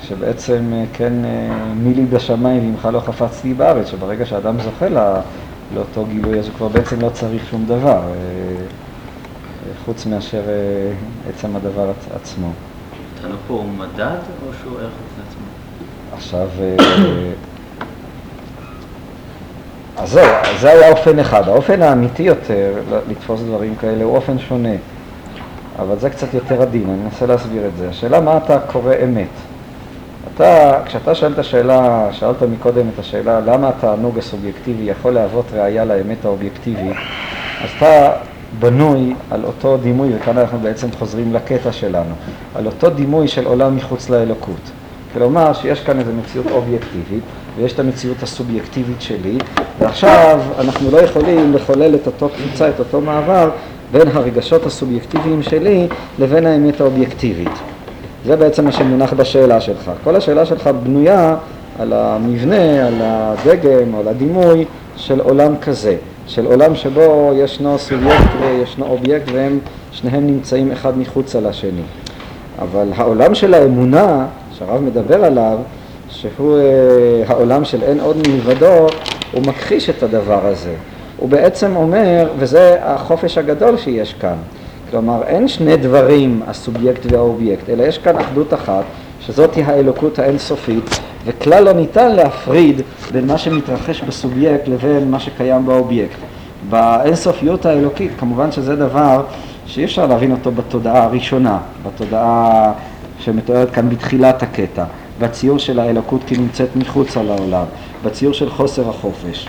S1: שבעצם אה, כן אה, מי לי בשמיים ממך לא חפצתי בארץ, שברגע שאדם זוכה לה, לאותו גילוי אז הוא כבר בעצם לא צריך שום דבר, אה, חוץ מאשר עצם הדבר עצמו.
S4: התנ"ך פה הוא מדד או שהוא ערך בפני עצמו?
S1: עכשיו, אז זהו, זה היה אופן אחד. האופן האמיתי יותר לתפוס דברים כאלה הוא אופן שונה, אבל זה קצת יותר עדין, אני אנסה להסביר את זה. השאלה מה אתה קורא אמת. אתה, כשאתה שואל את השאלה, שאלת מקודם את השאלה למה התענוג הסובייקטיבי יכול להוות ראייה לאמת האובייקטיבית, אז אתה בנוי על אותו דימוי, וכאן אנחנו בעצם חוזרים לקטע שלנו, על אותו דימוי של עולם מחוץ לאלוקות. כלומר שיש כאן איזו מציאות אובייקטיבית, ויש את המציאות הסובייקטיבית שלי, ועכשיו אנחנו לא יכולים לחולל את אותו קבוצה, את אותו מעבר, בין הרגשות הסובייקטיביים שלי לבין האמת האובייקטיבית. זה בעצם מה שמונח בשאלה שלך. כל השאלה שלך בנויה על המבנה, על הדגם על הדימוי של עולם כזה, של עולם שבו ישנו סובייקט וישנו אובייקט והם שניהם נמצאים אחד מחוץ על השני. אבל העולם של האמונה, שהרב מדבר עליו, שהוא אה, העולם של אין עוד מלבדו, הוא מכחיש את הדבר הזה. הוא בעצם אומר, וזה החופש הגדול שיש כאן, כלומר אין שני דברים, הסובייקט והאובייקט, אלא יש כאן אחדות אחת, שזאת היא האלוקות האינסופית, וכלל לא ניתן להפריד בין מה שמתרחש בסובייקט לבין מה שקיים באובייקט. באינסופיות האלוקית, כמובן שזה דבר שאי אפשר להבין אותו בתודעה הראשונה, בתודעה שמתוארת כאן בתחילת הקטע, בציור של האלוקות כי נמצאת מחוץ על העולם, בציור של חוסר החופש.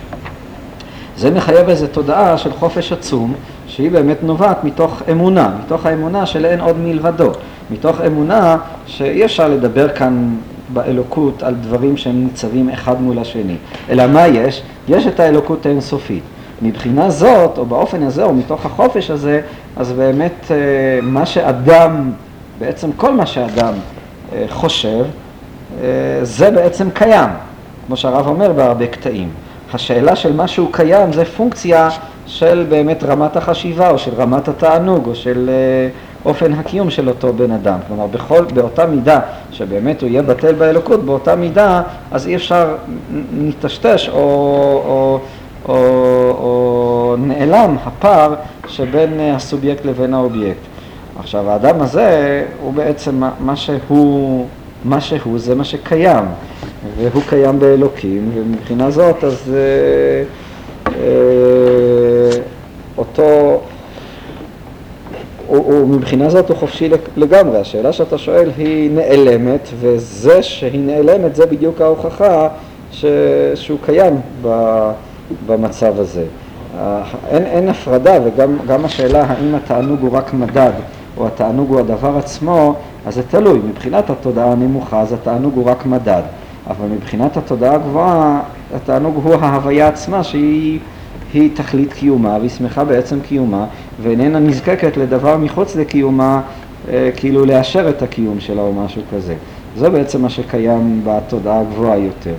S1: זה מחייב איזו תודעה של חופש עצום, שהיא באמת נובעת מתוך אמונה, מתוך האמונה של אין עוד מלבדו, מתוך אמונה שאי אפשר לדבר כאן באלוקות על דברים שהם ניצבים אחד מול השני, אלא מה יש? יש את האלוקות האינסופית. מבחינה זאת, או באופן הזה, או מתוך החופש הזה, אז באמת אה, מה שאדם, בעצם כל מה שאדם אה, חושב, אה, זה בעצם קיים, כמו שהרב אומר בהרבה קטעים. השאלה של מה שהוא קיים זה פונקציה של באמת רמת החשיבה או של רמת התענוג או של uh, אופן הקיום של אותו בן אדם. כלומר, בכל, באותה מידה שבאמת הוא יהיה בטל באלוקות, באותה מידה אז אי אפשר נטשטש או, או, או, או נעלם הפער שבין uh, הסובייקט לבין האובייקט. עכשיו, האדם הזה הוא בעצם מה שהוא, מה שהוא זה מה שקיים. והוא קיים באלוקים, ומבחינה זאת אז אה, אה, אותו, ומבחינה זאת הוא חופשי לגמרי. השאלה שאתה שואל היא נעלמת, וזה שהיא נעלמת זה בדיוק ההוכחה ש, שהוא קיים ב, במצב הזה. אין, אין הפרדה, וגם השאלה האם התענוג הוא רק מדד או התענוג הוא הדבר עצמו, אז זה תלוי. מבחינת התודעה הנמוכה אז התענוג הוא רק מדד. אבל מבחינת התודעה הגבוהה, התענוג הוא ההוויה עצמה שהיא היא תכלית קיומה והיא שמחה בעצם קיומה ואיננה נזקקת לדבר מחוץ לקיומה אה, כאילו לאשר את הקיום שלה או משהו כזה. זה בעצם מה שקיים בתודעה הגבוהה יותר.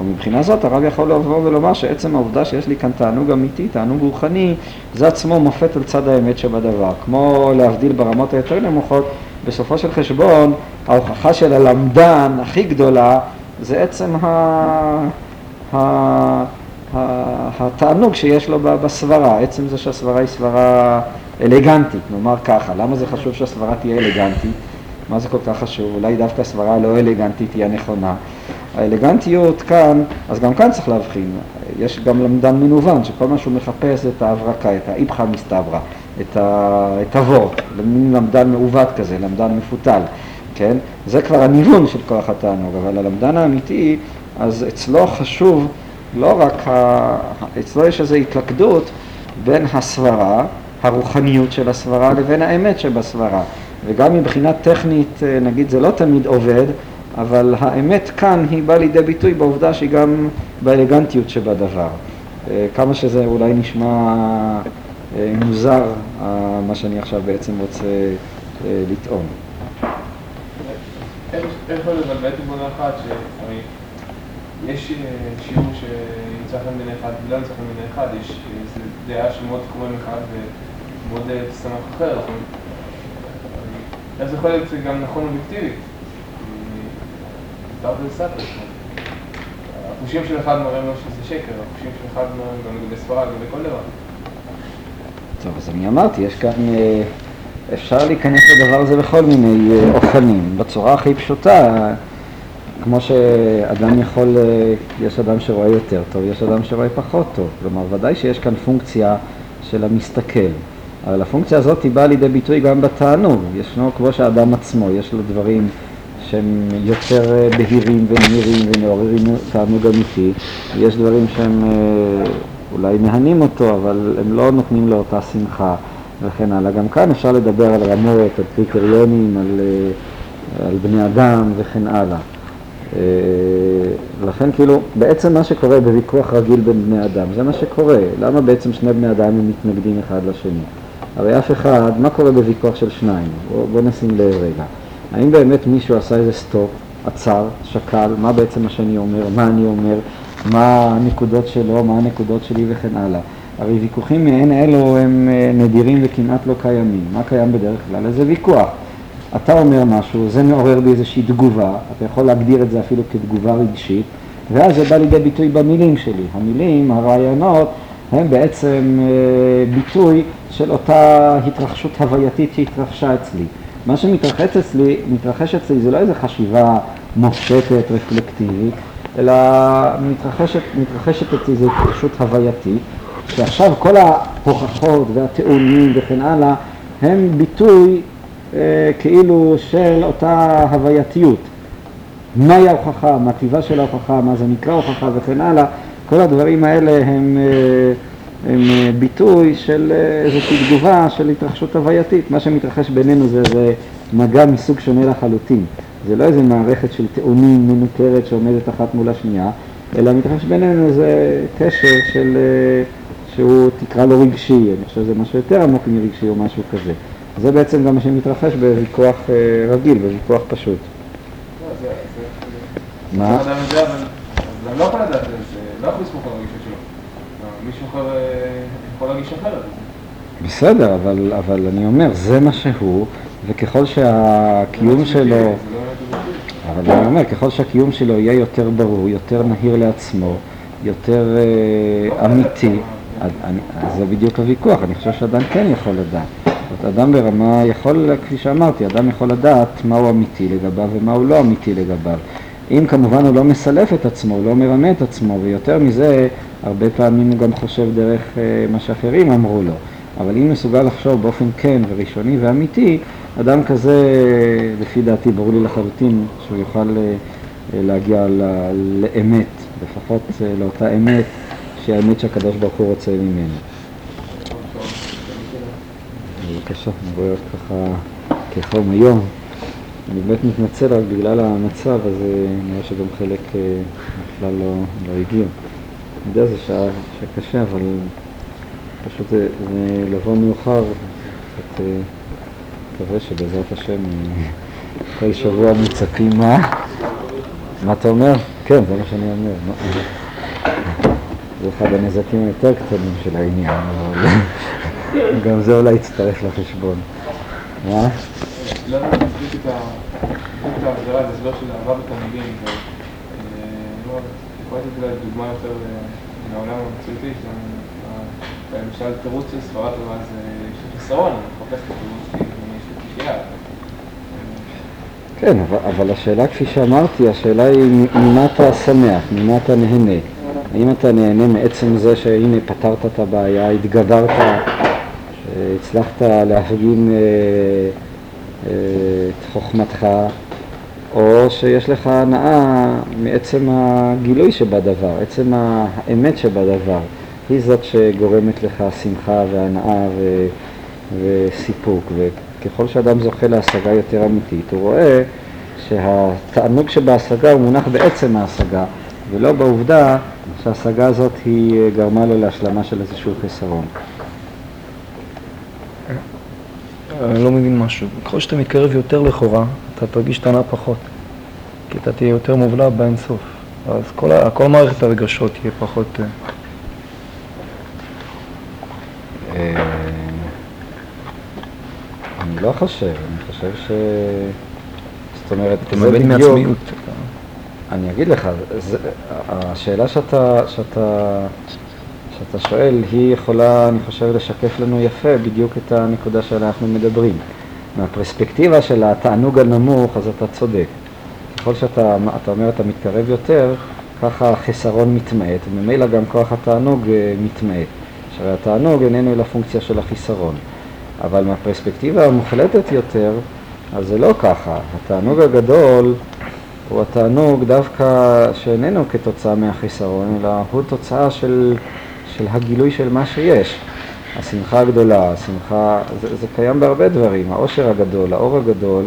S1: ומבחינה זאת הרב יכול לבוא ולומר שעצם העובדה שיש לי כאן תענוג אמיתי, תענוג רוחני, זה עצמו מופת על צד האמת שבדבר. כמו להבדיל ברמות היותר נמוכות, בסופו של חשבון ההוכחה של הלמדן הכי גדולה זה עצם ה... ה... ה... התענוג שיש לו בסברה, עצם זה שהסברה היא סברה אלגנטית, נאמר ככה, למה זה חשוב שהסברה תהיה אלגנטית? מה זה כל כך חשוב? אולי דווקא הסברה הלא אלגנטית היא הנכונה. האלגנטיות כאן, אז גם כאן צריך להבחין, יש גם למדן מנוון, שכל מה שהוא מחפש את ההברקה, את האיפכא מסתברא, את, ה... את הוורט, מין למדן מעוות כזה, למדן מפותל. כן? זה כבר הניוון של כוח התענוג, אבל הלמדן האמיתי, אז אצלו חשוב לא רק, ה... אצלו יש איזו התלכדות בין הסברה, הרוחניות של הסברה, לבין האמת שבסברה. וגם מבחינה טכנית, אה, נגיד, זה לא תמיד עובד, אבל האמת כאן היא באה לידי ביטוי בעובדה שהיא גם באלגנטיות שבדבר. אה, כמה שזה אולי נשמע אה, מוזר, מה שאני עכשיו בעצם רוצה לטעון.
S2: יכול להיות, אבל בונה אחת, יש אה, שיעור שימצא חן בעיני אחד ולא אחד, יש איזו דעה שמאוד תקומם אחד ומאוד אה, תשמח אחר, זה יכול להיות גם נכון אובייקטיבית? החושים של אחד מראים לו שזה שקר, החושים של אחד מראים גם לגבי ספרד, לגבי דבר.
S1: טוב, אז אני אמרתי, יש כאן... אפשר להיכנס לדבר הזה בכל מיני אה, אופנים. בצורה הכי פשוטה, כמו שאדם יכול, אה, יש אדם שרואה יותר טוב, יש אדם שרואה פחות טוב. כלומר, ודאי שיש כאן פונקציה של המסתכל. אבל הפונקציה הזאת היא באה לידי ביטוי גם בתענוג. ישנו, כמו שהאדם עצמו, יש לו דברים שהם יותר אה, בהירים ונהירים ומעוררים תענוג אמיתי, יש דברים שהם אולי מהנים אותו, אבל הם לא נותנים לו אותה שמחה וכן הלאה. גם כאן אפשר לדבר על רמות, על קריטריונים, על, אה, על בני אדם וכן הלאה. לכן כאילו, בעצם מה שקורה בוויכוח רגיל בין בני אדם, זה מה שקורה. למה בעצם שני בני אדם הם מתנגדים אחד לשני? הרי אף אחד, מה קורה בוויכוח של שניים? בוא, בוא נשים לב רגע. האם באמת מישהו עשה איזה סטופ, עצר, שקל, מה בעצם מה שאני אומר, מה אני אומר, מה הנקודות שלו, מה הנקודות שלי וכן הלאה. הרי ויכוחים מעין אלו הם אה, נדירים וכמעט לא קיימים. מה קיים בדרך כלל? איזה ויכוח. אתה אומר משהו, זה מעורר בי איזושהי תגובה, אתה יכול להגדיר את זה אפילו כתגובה רגשית, ואז זה בא לידי ביטוי במילים שלי. המילים, הרעיונות, הם בעצם אה, ביטוי של אותה התרחשות הווייתית שהתרחשה אצלי. מה שמתרחש אצלי, מתרחש אצלי זה לא איזו חשיבה מופשטת, רפלקטיבית, אלא מתרחשת, מתרחשת אצלי איזו התרחשות הווייתית, שעכשיו כל ההוכחות והטיעונים וכן הלאה הם ביטוי אה, כאילו של אותה הווייתיות. מהי ההוכחה, מה טיבה של ההוכחה, מה זה נקרא הוכחה וכן הלאה, כל הדברים האלה הם, אה, הם אה, ביטוי של אה, איזושהי תגובה של התרחשות הווייתית. מה שמתרחש בינינו זה, זה מגע מסוג שונה לחלוטין. זה לא איזה מערכת של טיעונים מנוכרת שעומדת אחת מול השנייה, אלא מתרחש בינינו איזה קשר של, שהוא תקרא לו רגשי, אני חושב שזה משהו יותר עמוק מרגשי או משהו כזה. זה בעצם גם מה שמתרחש בוויכוח רגיל, בוויכוח פשוט.
S2: לא, מה? אני לא יכול לדעת, לא יכול לסמוך על הרגישות שלו. מישהו אחר אה, יכול להרגיש אחרת.
S1: בסדר, אבל, אבל אני אומר, זה מה שהוא, וככל שהקיום
S2: לא
S1: שלו...
S2: לא
S1: אבל אני אומר, ככל שהקיום שלו יהיה יותר ברור, יותר נהיר לעצמו, יותר אה, אמיתי, אני, זה בדיוק הוויכוח, אני חושב שאדם כן יכול לדעת. זאת אדם ברמה יכול, כפי שאמרתי, אדם יכול לדעת מהו אמיתי לגביו ומהו לא אמיתי לגביו. אם כמובן הוא לא מסלף את עצמו, הוא לא מרמה את עצמו, ויותר מזה, הרבה פעמים הוא גם חושב דרך אה, מה שאחרים אמרו לו. אבל אם מסוגל לחשוב באופן כן וראשוני ואמיתי, אדם כזה, לפי דעתי, ברור לי לחלוטין שהוא יוכל אה, להגיע לאמת, לפחות אה, לאותה אמת, שהיא האמת שהקדוש ברוך הוא רוצה ממנו. בבקשה, אני רואה אותך ככה כחום היום. אני באמת מתנצל רק בגלל המצב, אז אה, נראה שגם חלק אה, בכלל לא, לא הגיעו. אני יודע, זו שעה שקשה, אבל פשוט זה, זה לבוא מאוחר, קצת אה, מקווה שבעזרת השם כל שבוע מצפים מה? מה אתה אומר? כן, זה מה שאני אומר. זה אחד הנזקים היותר קטנים של העניין, אבל גם זה אולי יצטרף לחשבון. מה?
S2: לא בדיוק את ההגדרה, זה הסבר של אהבה בתלמידים, יכול לתת אולי דוגמה יותר מהעולם המציאותי, למשל תירוץ של סברת אבל זה חיסרון, אני מחפש את התירוץ יש לי קשייה.
S1: כן, אבל השאלה כפי שאמרתי, השאלה היא ממה אתה שמח, ממה אתה נהנה. האם אתה נהנה מעצם זה שהנה פתרת את הבעיה, התגברת, הצלחת להפגין את חוכמתך, או שיש לך הנאה מעצם הגילוי שבדבר, עצם האמת שבדבר. היא זאת שגורמת לך שמחה והנאה ו... וסיפוק. וככל שאדם זוכה להשגה יותר אמיתית, הוא רואה שהתענוג שבהשגה הוא מונח בעצם ההשגה, ולא בעובדה שההשגה הזאת היא גרמה לו להשלמה של איזשהו חיסרון.
S6: אני לא מבין משהו. ככל שאתה מתקרב יותר לכאורה, אתה תרגיש טענה פחות. כי אתה תהיה יותר מובלע באינסוף. אז כל, כל מערכת הרגשות תהיה פחות... אה,
S1: אה, אני לא חושב, אני חושב ש... זאת אומרת,
S6: מבין מעצמיות.
S1: אני אגיד לך, זה, השאלה שאתה, שאתה שאתה שואל, היא יכולה, אני חושב, לשקף לנו יפה בדיוק את הנקודה שעליה אנחנו מדברים. מהפרספקטיבה של התענוג הנמוך, אז אתה צודק. ככל שאתה אתה אומר אתה מתקרב יותר, ככה החסרון מתמעט, וממילא גם כוח התענוג אה, מתמעט. שהרי התענוג איננו אלא פונקציה של החיסרון. אבל מהפרספקטיבה המוחלטת יותר, אז זה לא ככה. התענוג הגדול הוא התענוג דווקא שאיננו כתוצאה מהחיסרון, אלא הוא תוצאה של, של הגילוי של מה שיש. השמחה הגדולה, השמחה, זה, זה קיים בהרבה דברים, העושר הגדול, האור הגדול,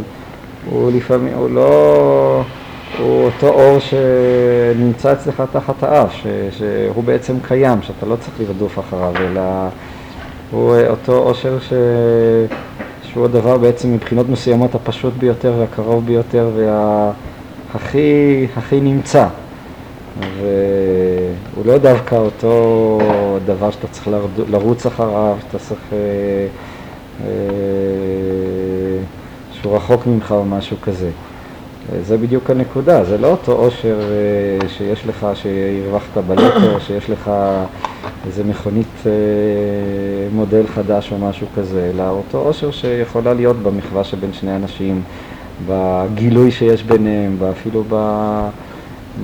S1: הוא לפעמים, הוא לא, הוא אותו אור שנמצא אצלך תחת האף, ש, שהוא בעצם קיים, שאתה לא צריך לרדוף אחריו, אלא הוא אותו עושר ש, שהוא הדבר בעצם מבחינות מסוימות הפשוט ביותר והקרוב ביותר והכי הכי נמצא. והוא לא דווקא אותו דבר שאתה צריך לרוץ אחריו, שאתה צריך... אה, אה, שהוא רחוק ממך או משהו כזה. זה בדיוק הנקודה, זה לא אותו עושר אה, שיש לך, שהרווחת בלטו, שיש לך איזה מכונית מודל חדש או משהו כזה, אלא אותו עושר שיכולה להיות במחווה שבין שני אנשים, בגילוי שיש ביניהם, אפילו ב...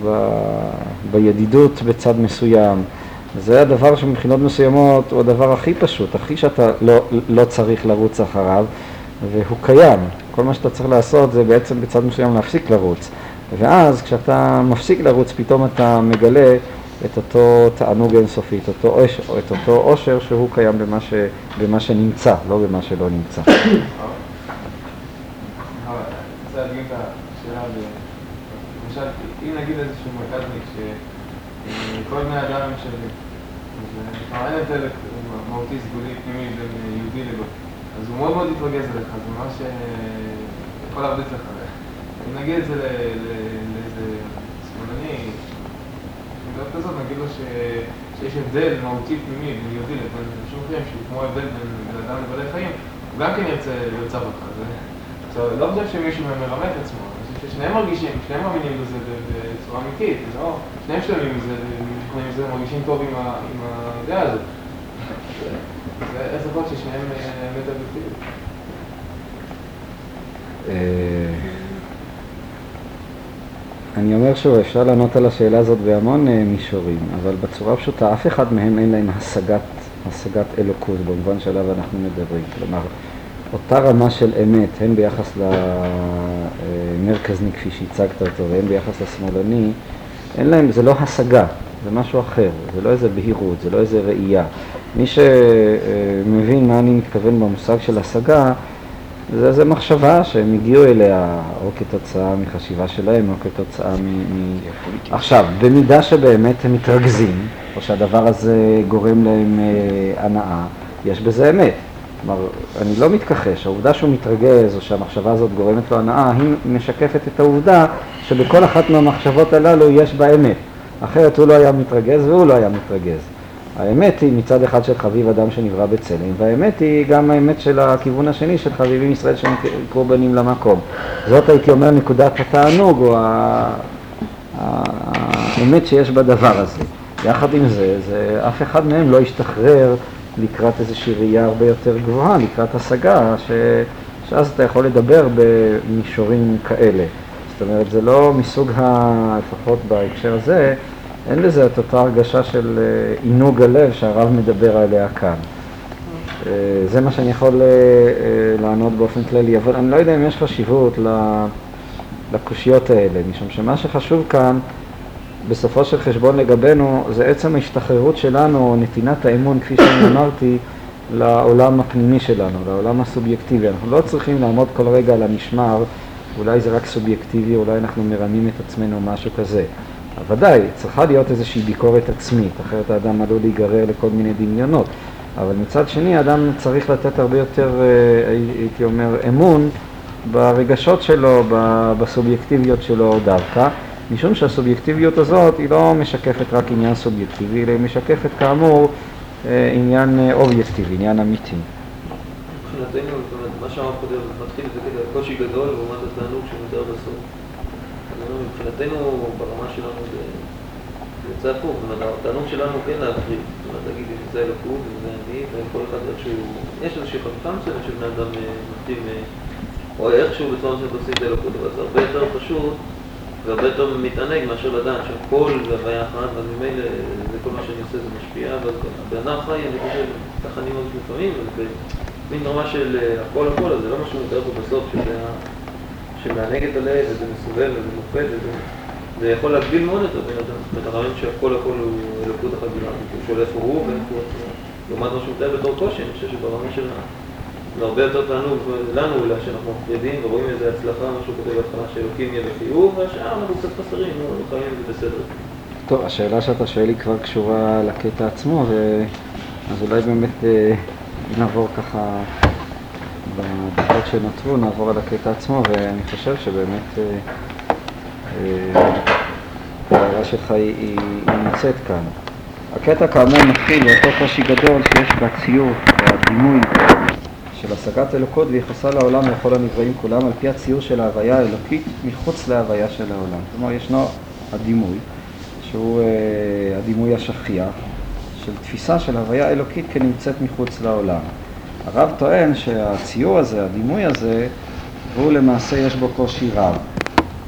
S1: ב... בידידות בצד מסוים. זה הדבר שמבחינות מסוימות הוא הדבר הכי פשוט, הכי שאתה לא, לא צריך לרוץ אחריו, והוא קיים. כל מה שאתה צריך לעשות זה בעצם בצד מסוים להפסיק לרוץ. ואז כשאתה מפסיק לרוץ, פתאום אתה מגלה את אותו תענוג אינסופי, את אותו, אושר, את אותו אושר שהוא קיים במה, ש, במה שנמצא, לא במה שלא נמצא.
S2: אם נגיד איזשהו מרכזניק שכל בני אדם הם שווים, אז אין הבדל מהותי סגולי פנימי בין יהודי לגוי, אז הוא מאוד מאוד יתרגז עליך, זה ממש יכול להרביץ לך. אם נגיד את זה לאיזה שמאלני, נקודה כזאת, נגיד לו שיש הבדל מהותי פנימי בין יהודי לבין שום חיים, שהוא כמו הבדל בין אדם לבעלי חיים, הוא גם כן ירצה לרצח אותך. עכשיו, לא חושב שמישהו מרמה את עצמו, שניהם מרגישים, שניהם מאמינים בזה בצורה אמיתית, לא, שניהם שלמים בזה, וזה, מרגישים טוב עם הדעה הזאת. איך זה יכול ששניהם אמת אובייקטיבית?
S1: אני אומר שוב, אפשר לענות על השאלה הזאת בהמון אה, מישורים, אבל בצורה פשוטה, אף אחד מהם אין להם השגת, השגת אלוקות במובן שעליו אנחנו מדברים. כלומר, אותה רמה של אמת, הן ביחס למרכזני כפי שהצגת אותו והן ביחס לשמאלני, אין להם, זה לא השגה, זה משהו אחר, זה לא איזה בהירות, זה לא איזה ראייה. מי שמבין מה אני מתכוון במושג של השגה, זה איזה מחשבה שהם הגיעו אליה או כתוצאה מחשיבה שלהם או כתוצאה מ... מ... עכשיו, במידה שבאמת הם מתרכזים, או שהדבר הזה גורם להם אה, הנאה, יש בזה אמת. כלומר, אני לא מתכחש, העובדה שהוא מתרגז או שהמחשבה הזאת גורמת לו הנאה, היא משקפת את העובדה שבכל אחת מהמחשבות הללו יש בה אמת. אחרת הוא לא היה מתרגז והוא לא היה מתרגז. האמת היא מצד אחד של חביב אדם שנברא בצלם, והאמת היא גם האמת של הכיוון השני של חביבים ישראל שהם קורבנים למקום. זאת הייתי אומר נקודת התענוג או האמת שיש בדבר הזה. יחד עם זה, זה אף אחד מהם לא ישתחרר לקראת איזושהי ראייה הרבה יותר גבוהה, לקראת השגה, ש... שאז אתה יכול לדבר במישורים כאלה. זאת אומרת, זה לא מסוג ה... לפחות בהקשר הזה, אין לזה את אותה הרגשה של אה, עינוג הלב שהרב מדבר עליה כאן. אה, זה מה שאני יכול אה, לענות באופן כללי, אבל אני לא יודע אם יש חשיבות לקושיות האלה, משום שמה שחשוב כאן בסופו של חשבון לגבינו זה עצם ההשתחררות שלנו, נתינת האמון, כפי שאני אמרתי, לעולם הפנימי שלנו, לעולם הסובייקטיבי. אנחנו לא צריכים לעמוד כל רגע על המשמר, אולי זה רק סובייקטיבי, אולי אנחנו מרמים את עצמנו, משהו כזה. ודאי, צריכה להיות איזושהי ביקורת עצמית, אחרת האדם עלול להיגרר לכל מיני דמיונות. אבל מצד שני, האדם צריך לתת הרבה יותר, אה, הייתי אומר, אמון ברגשות שלו, בסובייקטיביות שלו דווקא. משום שהסובייקטיביות הזאת היא לא משקפת רק עניין סובייקטיבי, אלא היא משקפת כאמור אה, עניין אה, אובייקטיבי, עניין אמיתי.
S5: מבחינתנו, מה שאמר קודם, מתחיל זה כזה קושי גדול לעומת התענוג שמותר בסוף. מבחינתנו, ברמה שלנו זה יוצא הפוך, זאת אומרת, התענוג שלנו כן להפריד, זאת אומרת, להגיד זה אלוקות, אם זה אני, וכל אחד איכשהו, יש איזושהי חלוקה מסוימת שבני אדם אה, נוטים, או איכשהו בצורה מסוימת עושים את האלוקות, אבל זה הרבה יותר פשוט והרבה יותר מתענג מאשר לדעת שהכל זה הוויה אחת, ואז ממילא זה כל מה שאני עושה זה משפיע, ואז בן אדם חי, אני חושב, ככה אני מרגיש לפעמים, מין רמה של אה, הכל הכל, אז זה לא מה שהוא מתאר פה בסוף, שזה. שמענג את הלב, וזה מסובב, וזה מופת, וזה... זה יכול להגביל מאוד את הבן אדם. זאת אומרת, הרעיון שהכל הכל הוא אלוקות גדולה, הוא איפה הוא ואיפה הוא. לעומת מה שהוא מתאר בתור קושי, אני חושב שברמה של. זה הרבה יותר תענוג לנו אולי, שאנחנו מפרידים ורואים איזה הצלחה, מה שהוא כותב בהתחלה, שאלוקים יהיה בחיוב, והשאר אנחנו קצת חסרים, נו, אנחנו חיים זה בסדר.
S1: טוב, השאלה שאתה שואל היא כבר קשורה לקטע עצמו, ו... אז אולי באמת אה, נעבור ככה, בדקות שנותרו, נעבור על הקטע עצמו, ואני חושב שבאמת אה, אה, ההערה שלך היא, היא, היא נמצאת כאן. הקטע כאמור מתחיל באותו קושי גדול שיש בציור, והדימוי של השגת אלוקות ויחסה לעולם לכל הנבראים כולם על פי הציור של ההוויה האלוקית מחוץ להוויה של העולם. כלומר, ישנו הדימוי, שהוא אה, הדימוי השכיח, של תפיסה של הוויה אלוקית כנמצאת מחוץ לעולם. הרב טוען שהציור הזה, הדימוי הזה, הוא למעשה יש בו קושי רב.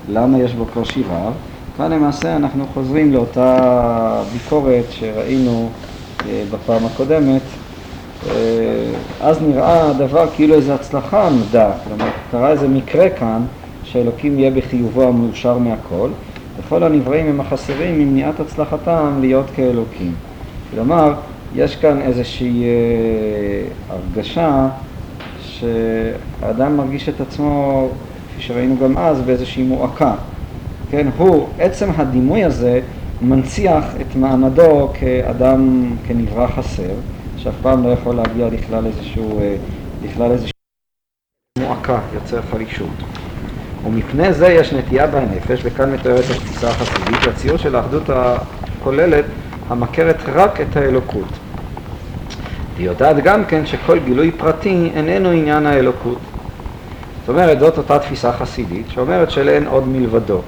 S1: למה יש בו קושי רב? כאן למעשה אנחנו חוזרים לאותה ביקורת שראינו אה, בפעם הקודמת. אה, אז נראה הדבר כאילו איזו הצלחה עמדה, כלומר קרה איזה מקרה כאן שאלוקים יהיה בחיובו המאושר מהכל, וכל הנבראים הם החסרים ממניעת הצלחתם להיות כאלוקים. כלומר, יש כאן איזושהי אה, הרגשה שהאדם מרגיש את עצמו, כפי שראינו גם אז, באיזושהי מועקה. כן, הוא, עצם הדימוי הזה מנציח את מעמדו כאדם, כנברא חסר, שאף פעם לא יכול להגיע לכלל איזשהו, אה, לכלל איזשהו מועקה, יוצר חלישות. ומפני זה יש נטייה בנפש, וכאן מתוארת התפיסה החסידית, והציור של האחדות הכוללת המכרת רק את האלוקות. והיא יודעת גם כן שכל גילוי פרטי איננו עניין האלוקות. זאת אומרת, זאת אותה תפיסה חסידית שאומרת שלאין עוד מלבדו.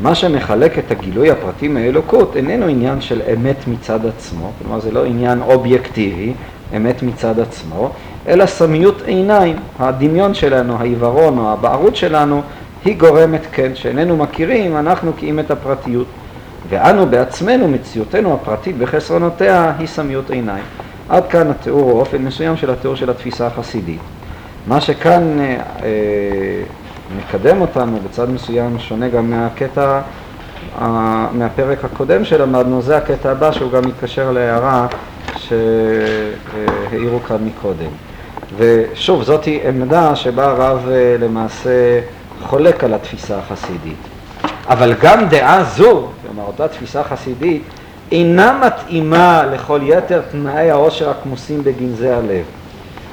S1: מה שמחלק את הגילוי הפרטי מאלוקות איננו עניין של אמת מצד עצמו, כלומר זה לא עניין אובייקטיבי, אמת מצד עצמו, אלא סמיות עיניים, הדמיון שלנו, העיוורון או הבערות שלנו, היא גורמת כן, שאיננו מכירים, אנחנו קיים את הפרטיות. ואנו בעצמנו, מציאותנו הפרטית בחסרונותיה, היא סמיות עיניים. עד כאן התיאור או אופן מסוים של התיאור של התפיסה החסידית. מה שכאן אה, אה, מקדם אותנו בצד מסוים שונה גם מהקטע, מהפרק הקודם שלמדנו, זה הקטע הבא שהוא גם מתקשר להערה שהעירו כאן מקודם. ושוב, זאתי עמדה שבה הרב אה, למעשה חולק על התפיסה החסידית. אבל גם דעה זו, כלומר אותה תפיסה חסידית, אינה מתאימה לכל יתר תנאי העושר הכמוסים בגנזי הלב.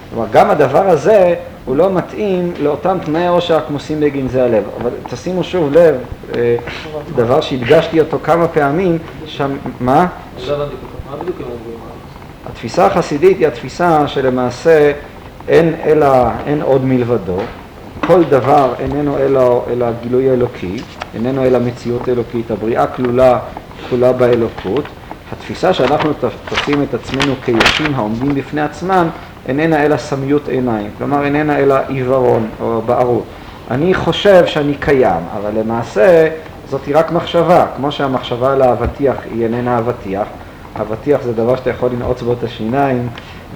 S1: כלומר, גם הדבר הזה הוא לא מתאים לאותם תנאי העושר הכמוסים בגנזי הלב. אבל תשימו שוב לב, אה, דבר שהדגשתי אותו כמה פעמים, שם, מה?
S5: לא?
S1: התפיסה החסידית היא התפיסה שלמעשה אין אלא, אין עוד מלבדו, כל דבר איננו אלא, אלא גילוי אלוקי, איננו אלא מציאות אלוקית, הבריאה כלולה, כלולה באלוקות, התפיסה שאנחנו תופסים את עצמנו כישים העומדים בפני עצמם איננה אלא סמיות עיניים, כלומר איננה אלא עיוורון או בערות. אני חושב שאני קיים, אבל למעשה זאת היא רק מחשבה, כמו שהמחשבה על האבטיח היא איננה אבטיח, אבטיח זה דבר שאתה יכול לנעוץ בו את השיניים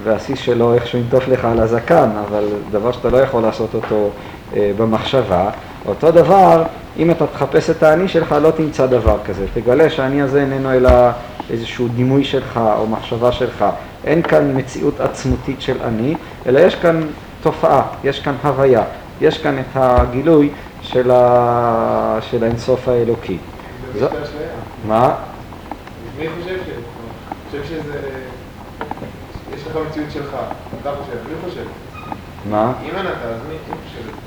S1: והסיס שלו איכשהו ינטוף לך על הזקן, אבל דבר שאתה לא יכול לעשות אותו אה, במחשבה. אותו דבר, אם אתה תחפש את האני שלך, לא תמצא דבר כזה. תגלה שהאני הזה איננו אלא איזשהו דימוי שלך או מחשבה שלך. אין כאן מציאות עצמותית של אני, אלא יש כאן תופעה, יש כאן הוויה, יש כאן את הגילוי של, ה... של האינסוף האלוקי. זו-. מה?
S2: מי חושב שזה? חושב שזה... יש לך מציאות שלך, אתה חושב, מי חושב?
S1: מה?
S2: אם אין אתה, אז מי חושב?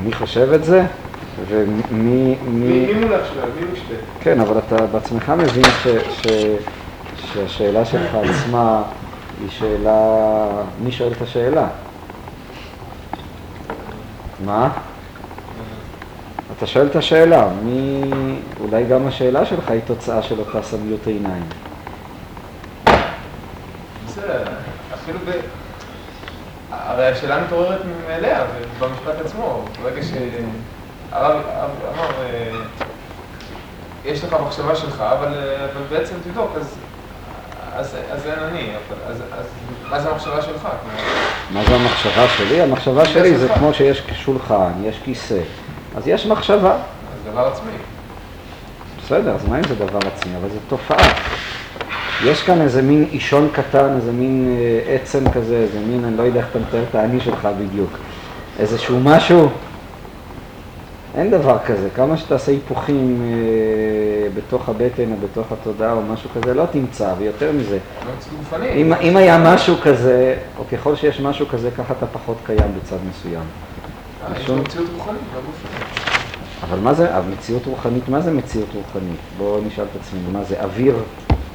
S1: מי חושב את זה? ומי... מי...
S2: מולך שלך? מי משתה?
S1: כן, אבל אתה בעצמך מבין ש, ש, שהשאלה שלך עצמה היא שאלה... מי שואל את השאלה? מה? אתה שואל את השאלה, מי... אולי גם השאלה שלך היא תוצאה של אותה סמיות עיניים.
S2: בסדר, אפילו ב... הרי השאלה מתעוררת מאליה, במשפט עצמו. ברגע שהרב הרב אמר, אה, יש לך מחשבה שלך, אבל, אה, בעצם תבדוק, אז, אין אני. אז, אז מה זה המחשבה שלך?
S1: מה זה המחשבה שלי? המחשבה שלי זה. כמו שיש שולחן, יש כיסא, אז יש מחשבה.
S2: זה דבר עצמי.
S1: בסדר, אז מה אם זה דבר עצמי? אבל זו תופעה. יש כאן איזה מין אישון קטן, איזה מין אה, עצם כזה, איזה מין, אני לא יודע איך אתה מתאר את האני שלך בדיוק. איזשהו משהו. אין דבר כזה. כמה שתעשה היפוכים אה, בתוך הבטן או בתוך התודעה או משהו כזה, לא תמצא, ויותר מזה.
S2: לא.
S1: אם, אם היה משהו כזה, או ככל שיש משהו כזה, ככה אתה פחות קיים בצד מסוים.
S2: אה, יש
S1: שום-
S2: לו מציאות רוחנית, לא.
S1: אבל מה זה, אבל מציאות רוחנית, מה זה מציאות רוחנית? בואו נשאל את עצמנו, מה זה אוויר,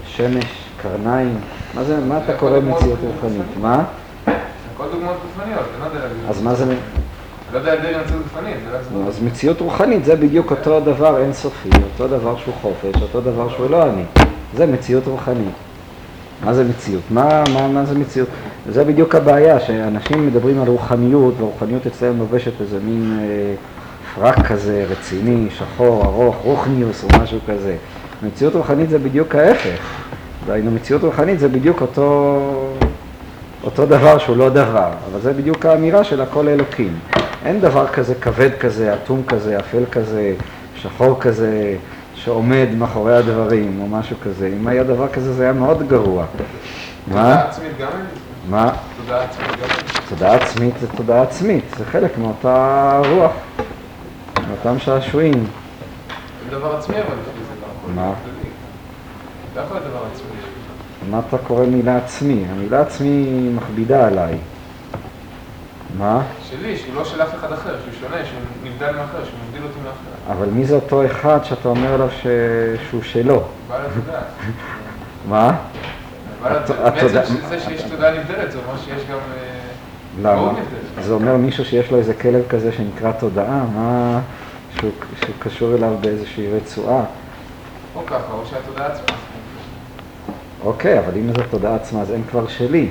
S1: שמש, קרניים? מה זה, מה אתה קורא מציאות. רוחנית? מה?
S2: הכל דוגמאות גופניות, אני לא יודע להגיד.
S1: אז מה זה,
S2: אני לא יודע להגדיר מציאות גופנית.
S1: אז מציאות רוחנית זה בדיוק אותו דבר אינסופי, אותו דבר שהוא חופש, אותו דבר שהוא לא אני. זה מציאות רוחנית. מה זה מציאות? מה, מה, מה זה מציאות? זה בדיוק הבעיה, שאנשים מדברים על רוחניות, והרוחניות אצלם לובשת איזה מין אה, פרק כזה רציני, שחור, ארוך, רוחניוס או משהו כזה. מציאות רוחנית זה בדיוק ההפך. דהיינו, מציאות רוחנית זה בדיוק אותו, אותו דבר שהוא לא דבר, אבל זה בדיוק האמירה של הכל אלוקים. אין דבר כזה כבד כזה, אטום כזה, אפל כזה, שחור כזה, שעומד מאחורי הדברים או משהו כזה. אם היה דבר כזה זה היה מאוד גרוע. מה?
S2: תודעה עצמית גם אין?
S1: מה?
S2: תודעה עצמית גם?
S1: תודעה עצמית זה תודעה עצמית, זה חלק מאותה רוח, מאותם שעשועים.
S2: זה דבר עצמי אבל
S1: מה?
S2: לא דבר עצמי.
S1: מה אתה קורא מילה עצמי? המילה עצמי מכבידה עליי. מה?
S2: שלי, שהוא לא של אף אחד אחר, שהוא שונה, שהוא נבדל מאחר, שהוא מבדיל אותי מאחר.
S1: אבל מי זה אותו אחד שאתה אומר עליו ש... שהוא שלו?
S2: בעל התודעה.
S1: מה?
S2: בעצם זה שיש תודעה נבדלת, זה אומר שיש גם... אה,
S1: למה? זה אומר מישהו שיש לו איזה כלב כזה שנקרא תודעה, מה... שהוא, שהוא קשור אליו באיזושהי רצועה.
S2: או ככה, או שהתודעה עצמה.
S1: אוקיי, אבל אם זו תודעה עצמה, אז אין כבר שלי.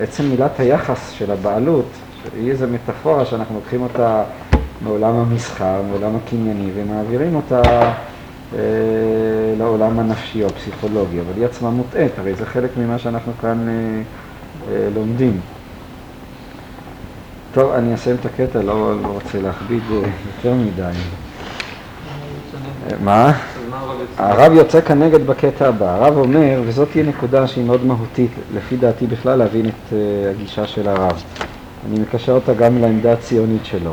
S1: עצם מילת היחס של הבעלות, היא איזו מטאפורה שאנחנו לוקחים אותה מעולם המסחר, מעולם הקנייני, ומעבירים אותה אה, לעולם הנפשי או הפסיכולוגי, אבל היא עצמה מוטעית, הרי זה חלק ממה שאנחנו כאן אה, אה, לומדים. טוב, אני אסיים את הקטע, לא, לא רוצה להכביד אה, יותר מדי. אה, מה? הרב יוצא כנגד בקטע הבא. הרב אומר, וזאת תהיה נקודה שהיא מאוד מהותית, לפי דעתי בכלל להבין את uh, הגישה של הרב. אני מקשר אותה גם לעמדה הציונית שלו.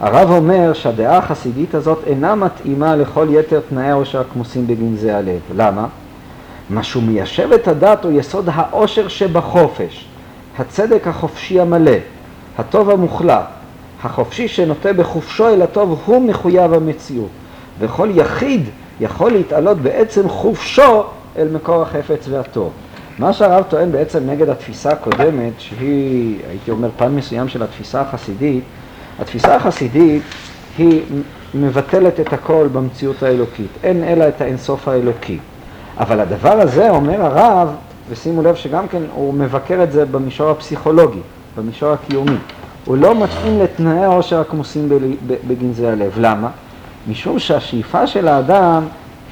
S1: הרב אומר שהדעה החסידית הזאת אינה מתאימה לכל יתר תנאי העושר הכמוסים בגנזי הלב. למה? מה שהוא מיישב את הדת הוא יסוד העושר שבחופש, הצדק החופשי המלא, הטוב המוחלט, החופשי שנוטה בחופשו אל הטוב הוא מחויב המציאות, וכל יחיד יכול להתעלות בעצם חופשו אל מקור החפץ והטוב. מה שהרב טוען בעצם נגד התפיסה הקודמת, שהיא, הייתי אומר, פן מסוים של התפיסה החסידית, התפיסה החסידית היא מבטלת את הכל במציאות האלוקית, אין אלא את האינסוף האלוקי. אבל הדבר הזה, אומר הרב, ושימו לב שגם כן הוא מבקר את זה במישור הפסיכולוגי, במישור הקיומי. הוא לא מתאים לתנאי העושר הכמוסים בגנזי הלב. למה? משום שהשאיפה של האדם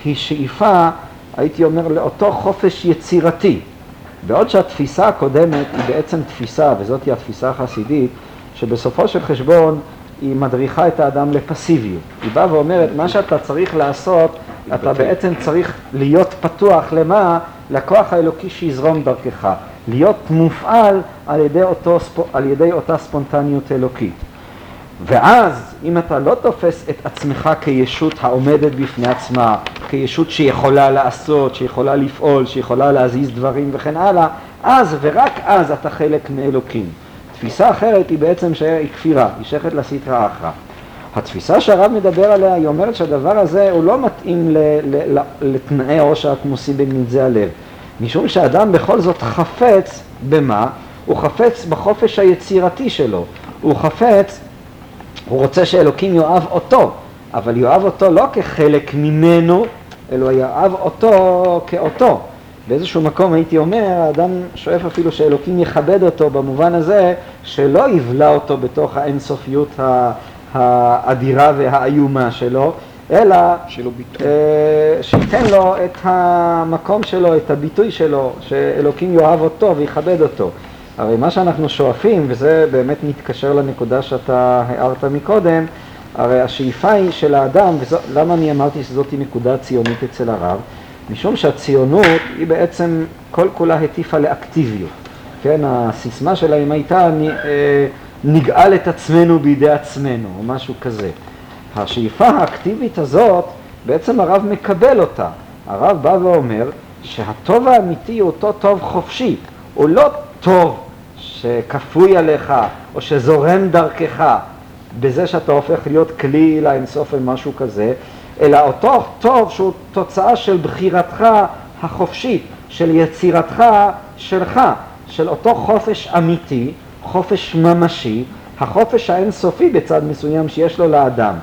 S1: היא שאיפה, הייתי אומר, לאותו חופש יצירתי. בעוד שהתפיסה הקודמת היא בעצם תפיסה, וזאת היא התפיסה החסידית, שבסופו של חשבון היא מדריכה את האדם לפסיביות. היא באה ואומרת, מה שאתה צריך לעשות, אתה בעצם צריך להיות פתוח למה? לכוח האלוקי שיזרום דרכך. להיות מופעל על ידי, אותו, על ידי אותה ספונטניות אלוקית. ואז, אם אתה לא תופס את עצמך כישות העומדת בפני עצמה, כישות שיכולה לעשות, שיכולה לפעול, שיכולה להזיז דברים וכן הלאה, אז ורק אז אתה חלק מאלוקים. תפיסה אחרת היא בעצם שהיא כפירה, היא שייכת לסטרא אחרא. התפיסה שהרב מדבר עליה, היא אומרת שהדבר הזה הוא לא מתאים ל, ל, ל, לתנאי העושר הכמוסים בגנזי הלב. משום שאדם בכל זאת חפץ במה? הוא חפץ בחופש היצירתי שלו. הוא חפץ הוא רוצה שאלוקים יאהב אותו, אבל יאהב אותו לא כחלק ממנו, אלא יאהב אותו כאותו. באיזשהו מקום הייתי אומר, האדם שואף אפילו שאלוקים יכבד אותו במובן הזה שלא יבלע אותו בתוך האינסופיות האדירה והאיומה שלו, אלא
S6: ביטוי.
S1: אה, שייתן לו את המקום שלו, את הביטוי שלו, שאלוקים יאהב אותו ויכבד אותו. הרי מה שאנחנו שואפים, וזה באמת מתקשר לנקודה שאתה הערת מקודם, הרי השאיפה היא של האדם, ולמה אני אמרתי שזאת נקודה ציונית אצל הרב? משום שהציונות היא בעצם כל כולה הטיפה לאקטיביות. כן, הסיסמה שלהם הייתה אה, נגאל את עצמנו בידי עצמנו, או משהו כזה. השאיפה האקטיבית הזאת, בעצם הרב מקבל אותה. הרב בא ואומר שהטוב האמיתי הוא אותו טוב חופשי, הוא לא טוב שכפוי עליך או שזורם דרכך בזה שאתה הופך להיות כלי לאינסוף משהו כזה, אלא אותו טוב שהוא תוצאה של בחירתך החופשית, של יצירתך שלך, של אותו חופש אמיתי, חופש ממשי, החופש האינסופי בצד מסוים שיש לו לאדם.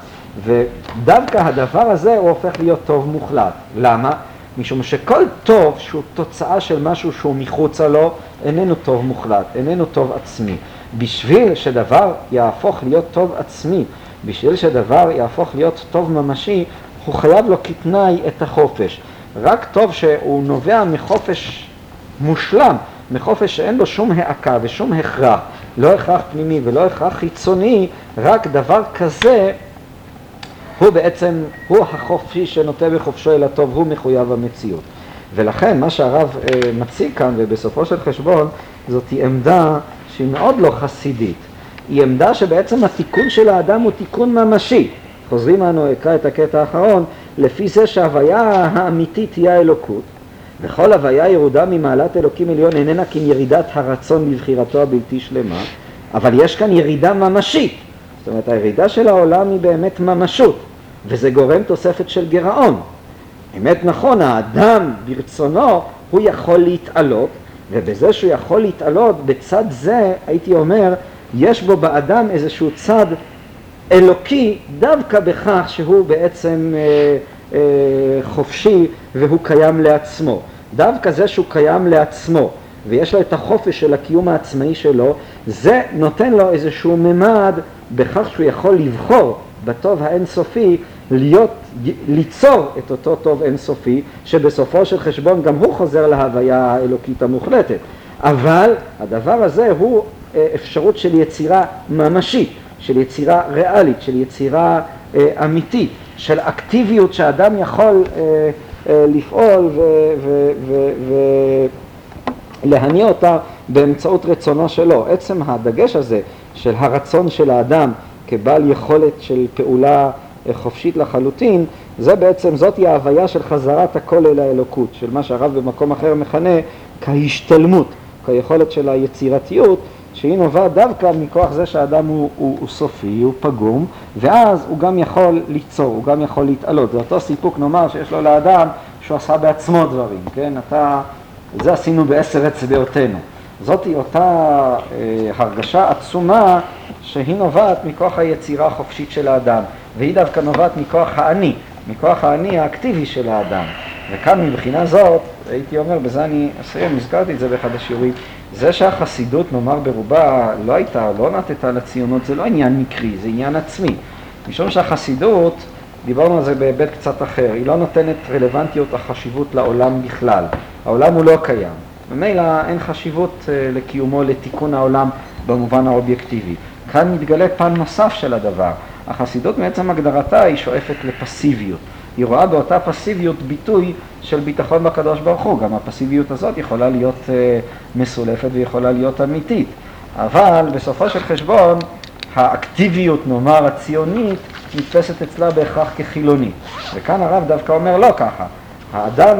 S1: ודווקא הדבר הזה הוא הופך להיות טוב מוחלט. למה? משום שכל טוב שהוא תוצאה של משהו שהוא מחוצה לו, איננו טוב מוחלט, איננו טוב עצמי. בשביל שדבר יהפוך להיות טוב עצמי, בשביל שדבר יהפוך להיות טוב ממשי, הוא חייב לו כתנאי את החופש. רק טוב שהוא נובע מחופש מושלם, מחופש שאין בו שום העקה ושום הכרח, לא הכרח פנימי ולא הכרח חיצוני, רק דבר כזה הוא בעצם, הוא החופשי שנוטה בחופשו אל הטוב, הוא מחויב המציאות. ולכן מה שהרב אה, מציג כאן, ובסופו של חשבון, זאת עמדה שהיא מאוד לא חסידית. היא עמדה שבעצם התיקון של האדם הוא תיקון ממשי. חוזרים אנו, אקרא את הקטע האחרון, לפי זה שההוויה האמיתית היא האלוקות, וכל הוויה ירודה ממעלת אלוקים עליון איננה כירידת הרצון לבחירתו הבלתי שלמה, אבל יש כאן ירידה ממשית. זאת אומרת, הירידה של העולם היא באמת ממשות, וזה גורם תוספת של גירעון. אמת נכון, האדם ברצונו הוא יכול להתעלות, ובזה שהוא יכול להתעלות, בצד זה, הייתי אומר, יש בו באדם איזשהו צד אלוקי דווקא בכך שהוא בעצם אה, אה, חופשי והוא קיים לעצמו. דווקא זה שהוא קיים לעצמו ויש לו את החופש של הקיום העצמאי שלו, זה נותן לו איזשהו ממד בכך שהוא יכול לבחור בטוב האינסופי להיות, ליצור את אותו טוב אינסופי, שבסופו של חשבון גם הוא חוזר להוויה האלוקית המוחלטת. אבל הדבר הזה הוא אה, אפשרות של יצירה ממשית, של יצירה ריאלית, של יצירה אה, אמיתית, של אקטיביות שאדם יכול אה, לפעול ולהניע אותה באמצעות רצונו שלו. עצם הדגש הזה של הרצון של האדם כבעל יכולת של פעולה חופשית לחלוטין, זה בעצם, זאתי ההוויה של חזרת הכל אל האלוקות, של מה שהרב במקום אחר מכנה כהשתלמות, כיכולת של היצירתיות, שהיא נובעת דווקא מכוח זה שהאדם הוא, הוא, הוא סופי, הוא פגום, ואז הוא גם יכול ליצור, הוא גם יכול להתעלות. זה אותו סיפוק נאמר שיש לו לאדם שהוא עשה בעצמו דברים, כן? אתה, זה עשינו בעשר אצבעותינו. זאתי אותה אה, הרגשה עצומה שהיא נובעת מכוח היצירה החופשית של האדם, והיא דווקא נובעת מכוח האני, מכוח האני האקטיבי של האדם. וכאן מבחינה זאת, הייתי אומר, בזה אני אסיים, הזכרתי את זה באחד השיעורים, זה שהחסידות, נאמר ברובה, לא הייתה, לא נטטה לציונות, זה לא עניין מקרי, זה עניין עצמי. משום שהחסידות, דיברנו על זה בהיבט קצת אחר, היא לא נותנת רלוונטיות או חשיבות לעולם בכלל. העולם הוא לא קיים. ממילא אין חשיבות אה, לקיומו, לתיקון העולם במובן האובייקטיבי. כאן מתגלה פן נוסף של הדבר. החסידות מעצם הגדרתה היא שואפת לפסיביות. היא רואה באותה פסיביות ביטוי של ביטחון בקדוש ברוך הוא. גם הפסיביות הזאת יכולה להיות uh, מסולפת ויכולה להיות אמיתית. אבל בסופו של חשבון, האקטיביות, נאמר, הציונית, נתפסת אצלה בהכרח כחילונית. וכאן הרב דווקא אומר לא ככה. האדם,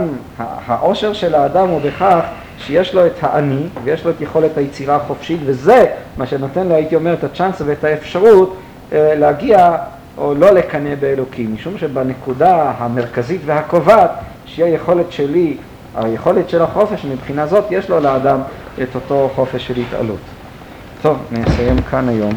S1: העושר של האדם הוא בכך שיש לו את האני ויש לו את יכולת היצירה החופשית, וזה מה שנותן לו, הייתי אומר, את הצ'אנס ואת האפשרות אה, להגיע או לא לקנא באלוקים, משום שבנקודה המרכזית והקובעת, שהיא היכולת שלי, היכולת של החופש, מבחינה זאת יש לו לאדם את אותו חופש של התעלות. טוב, נסיים כאן היום.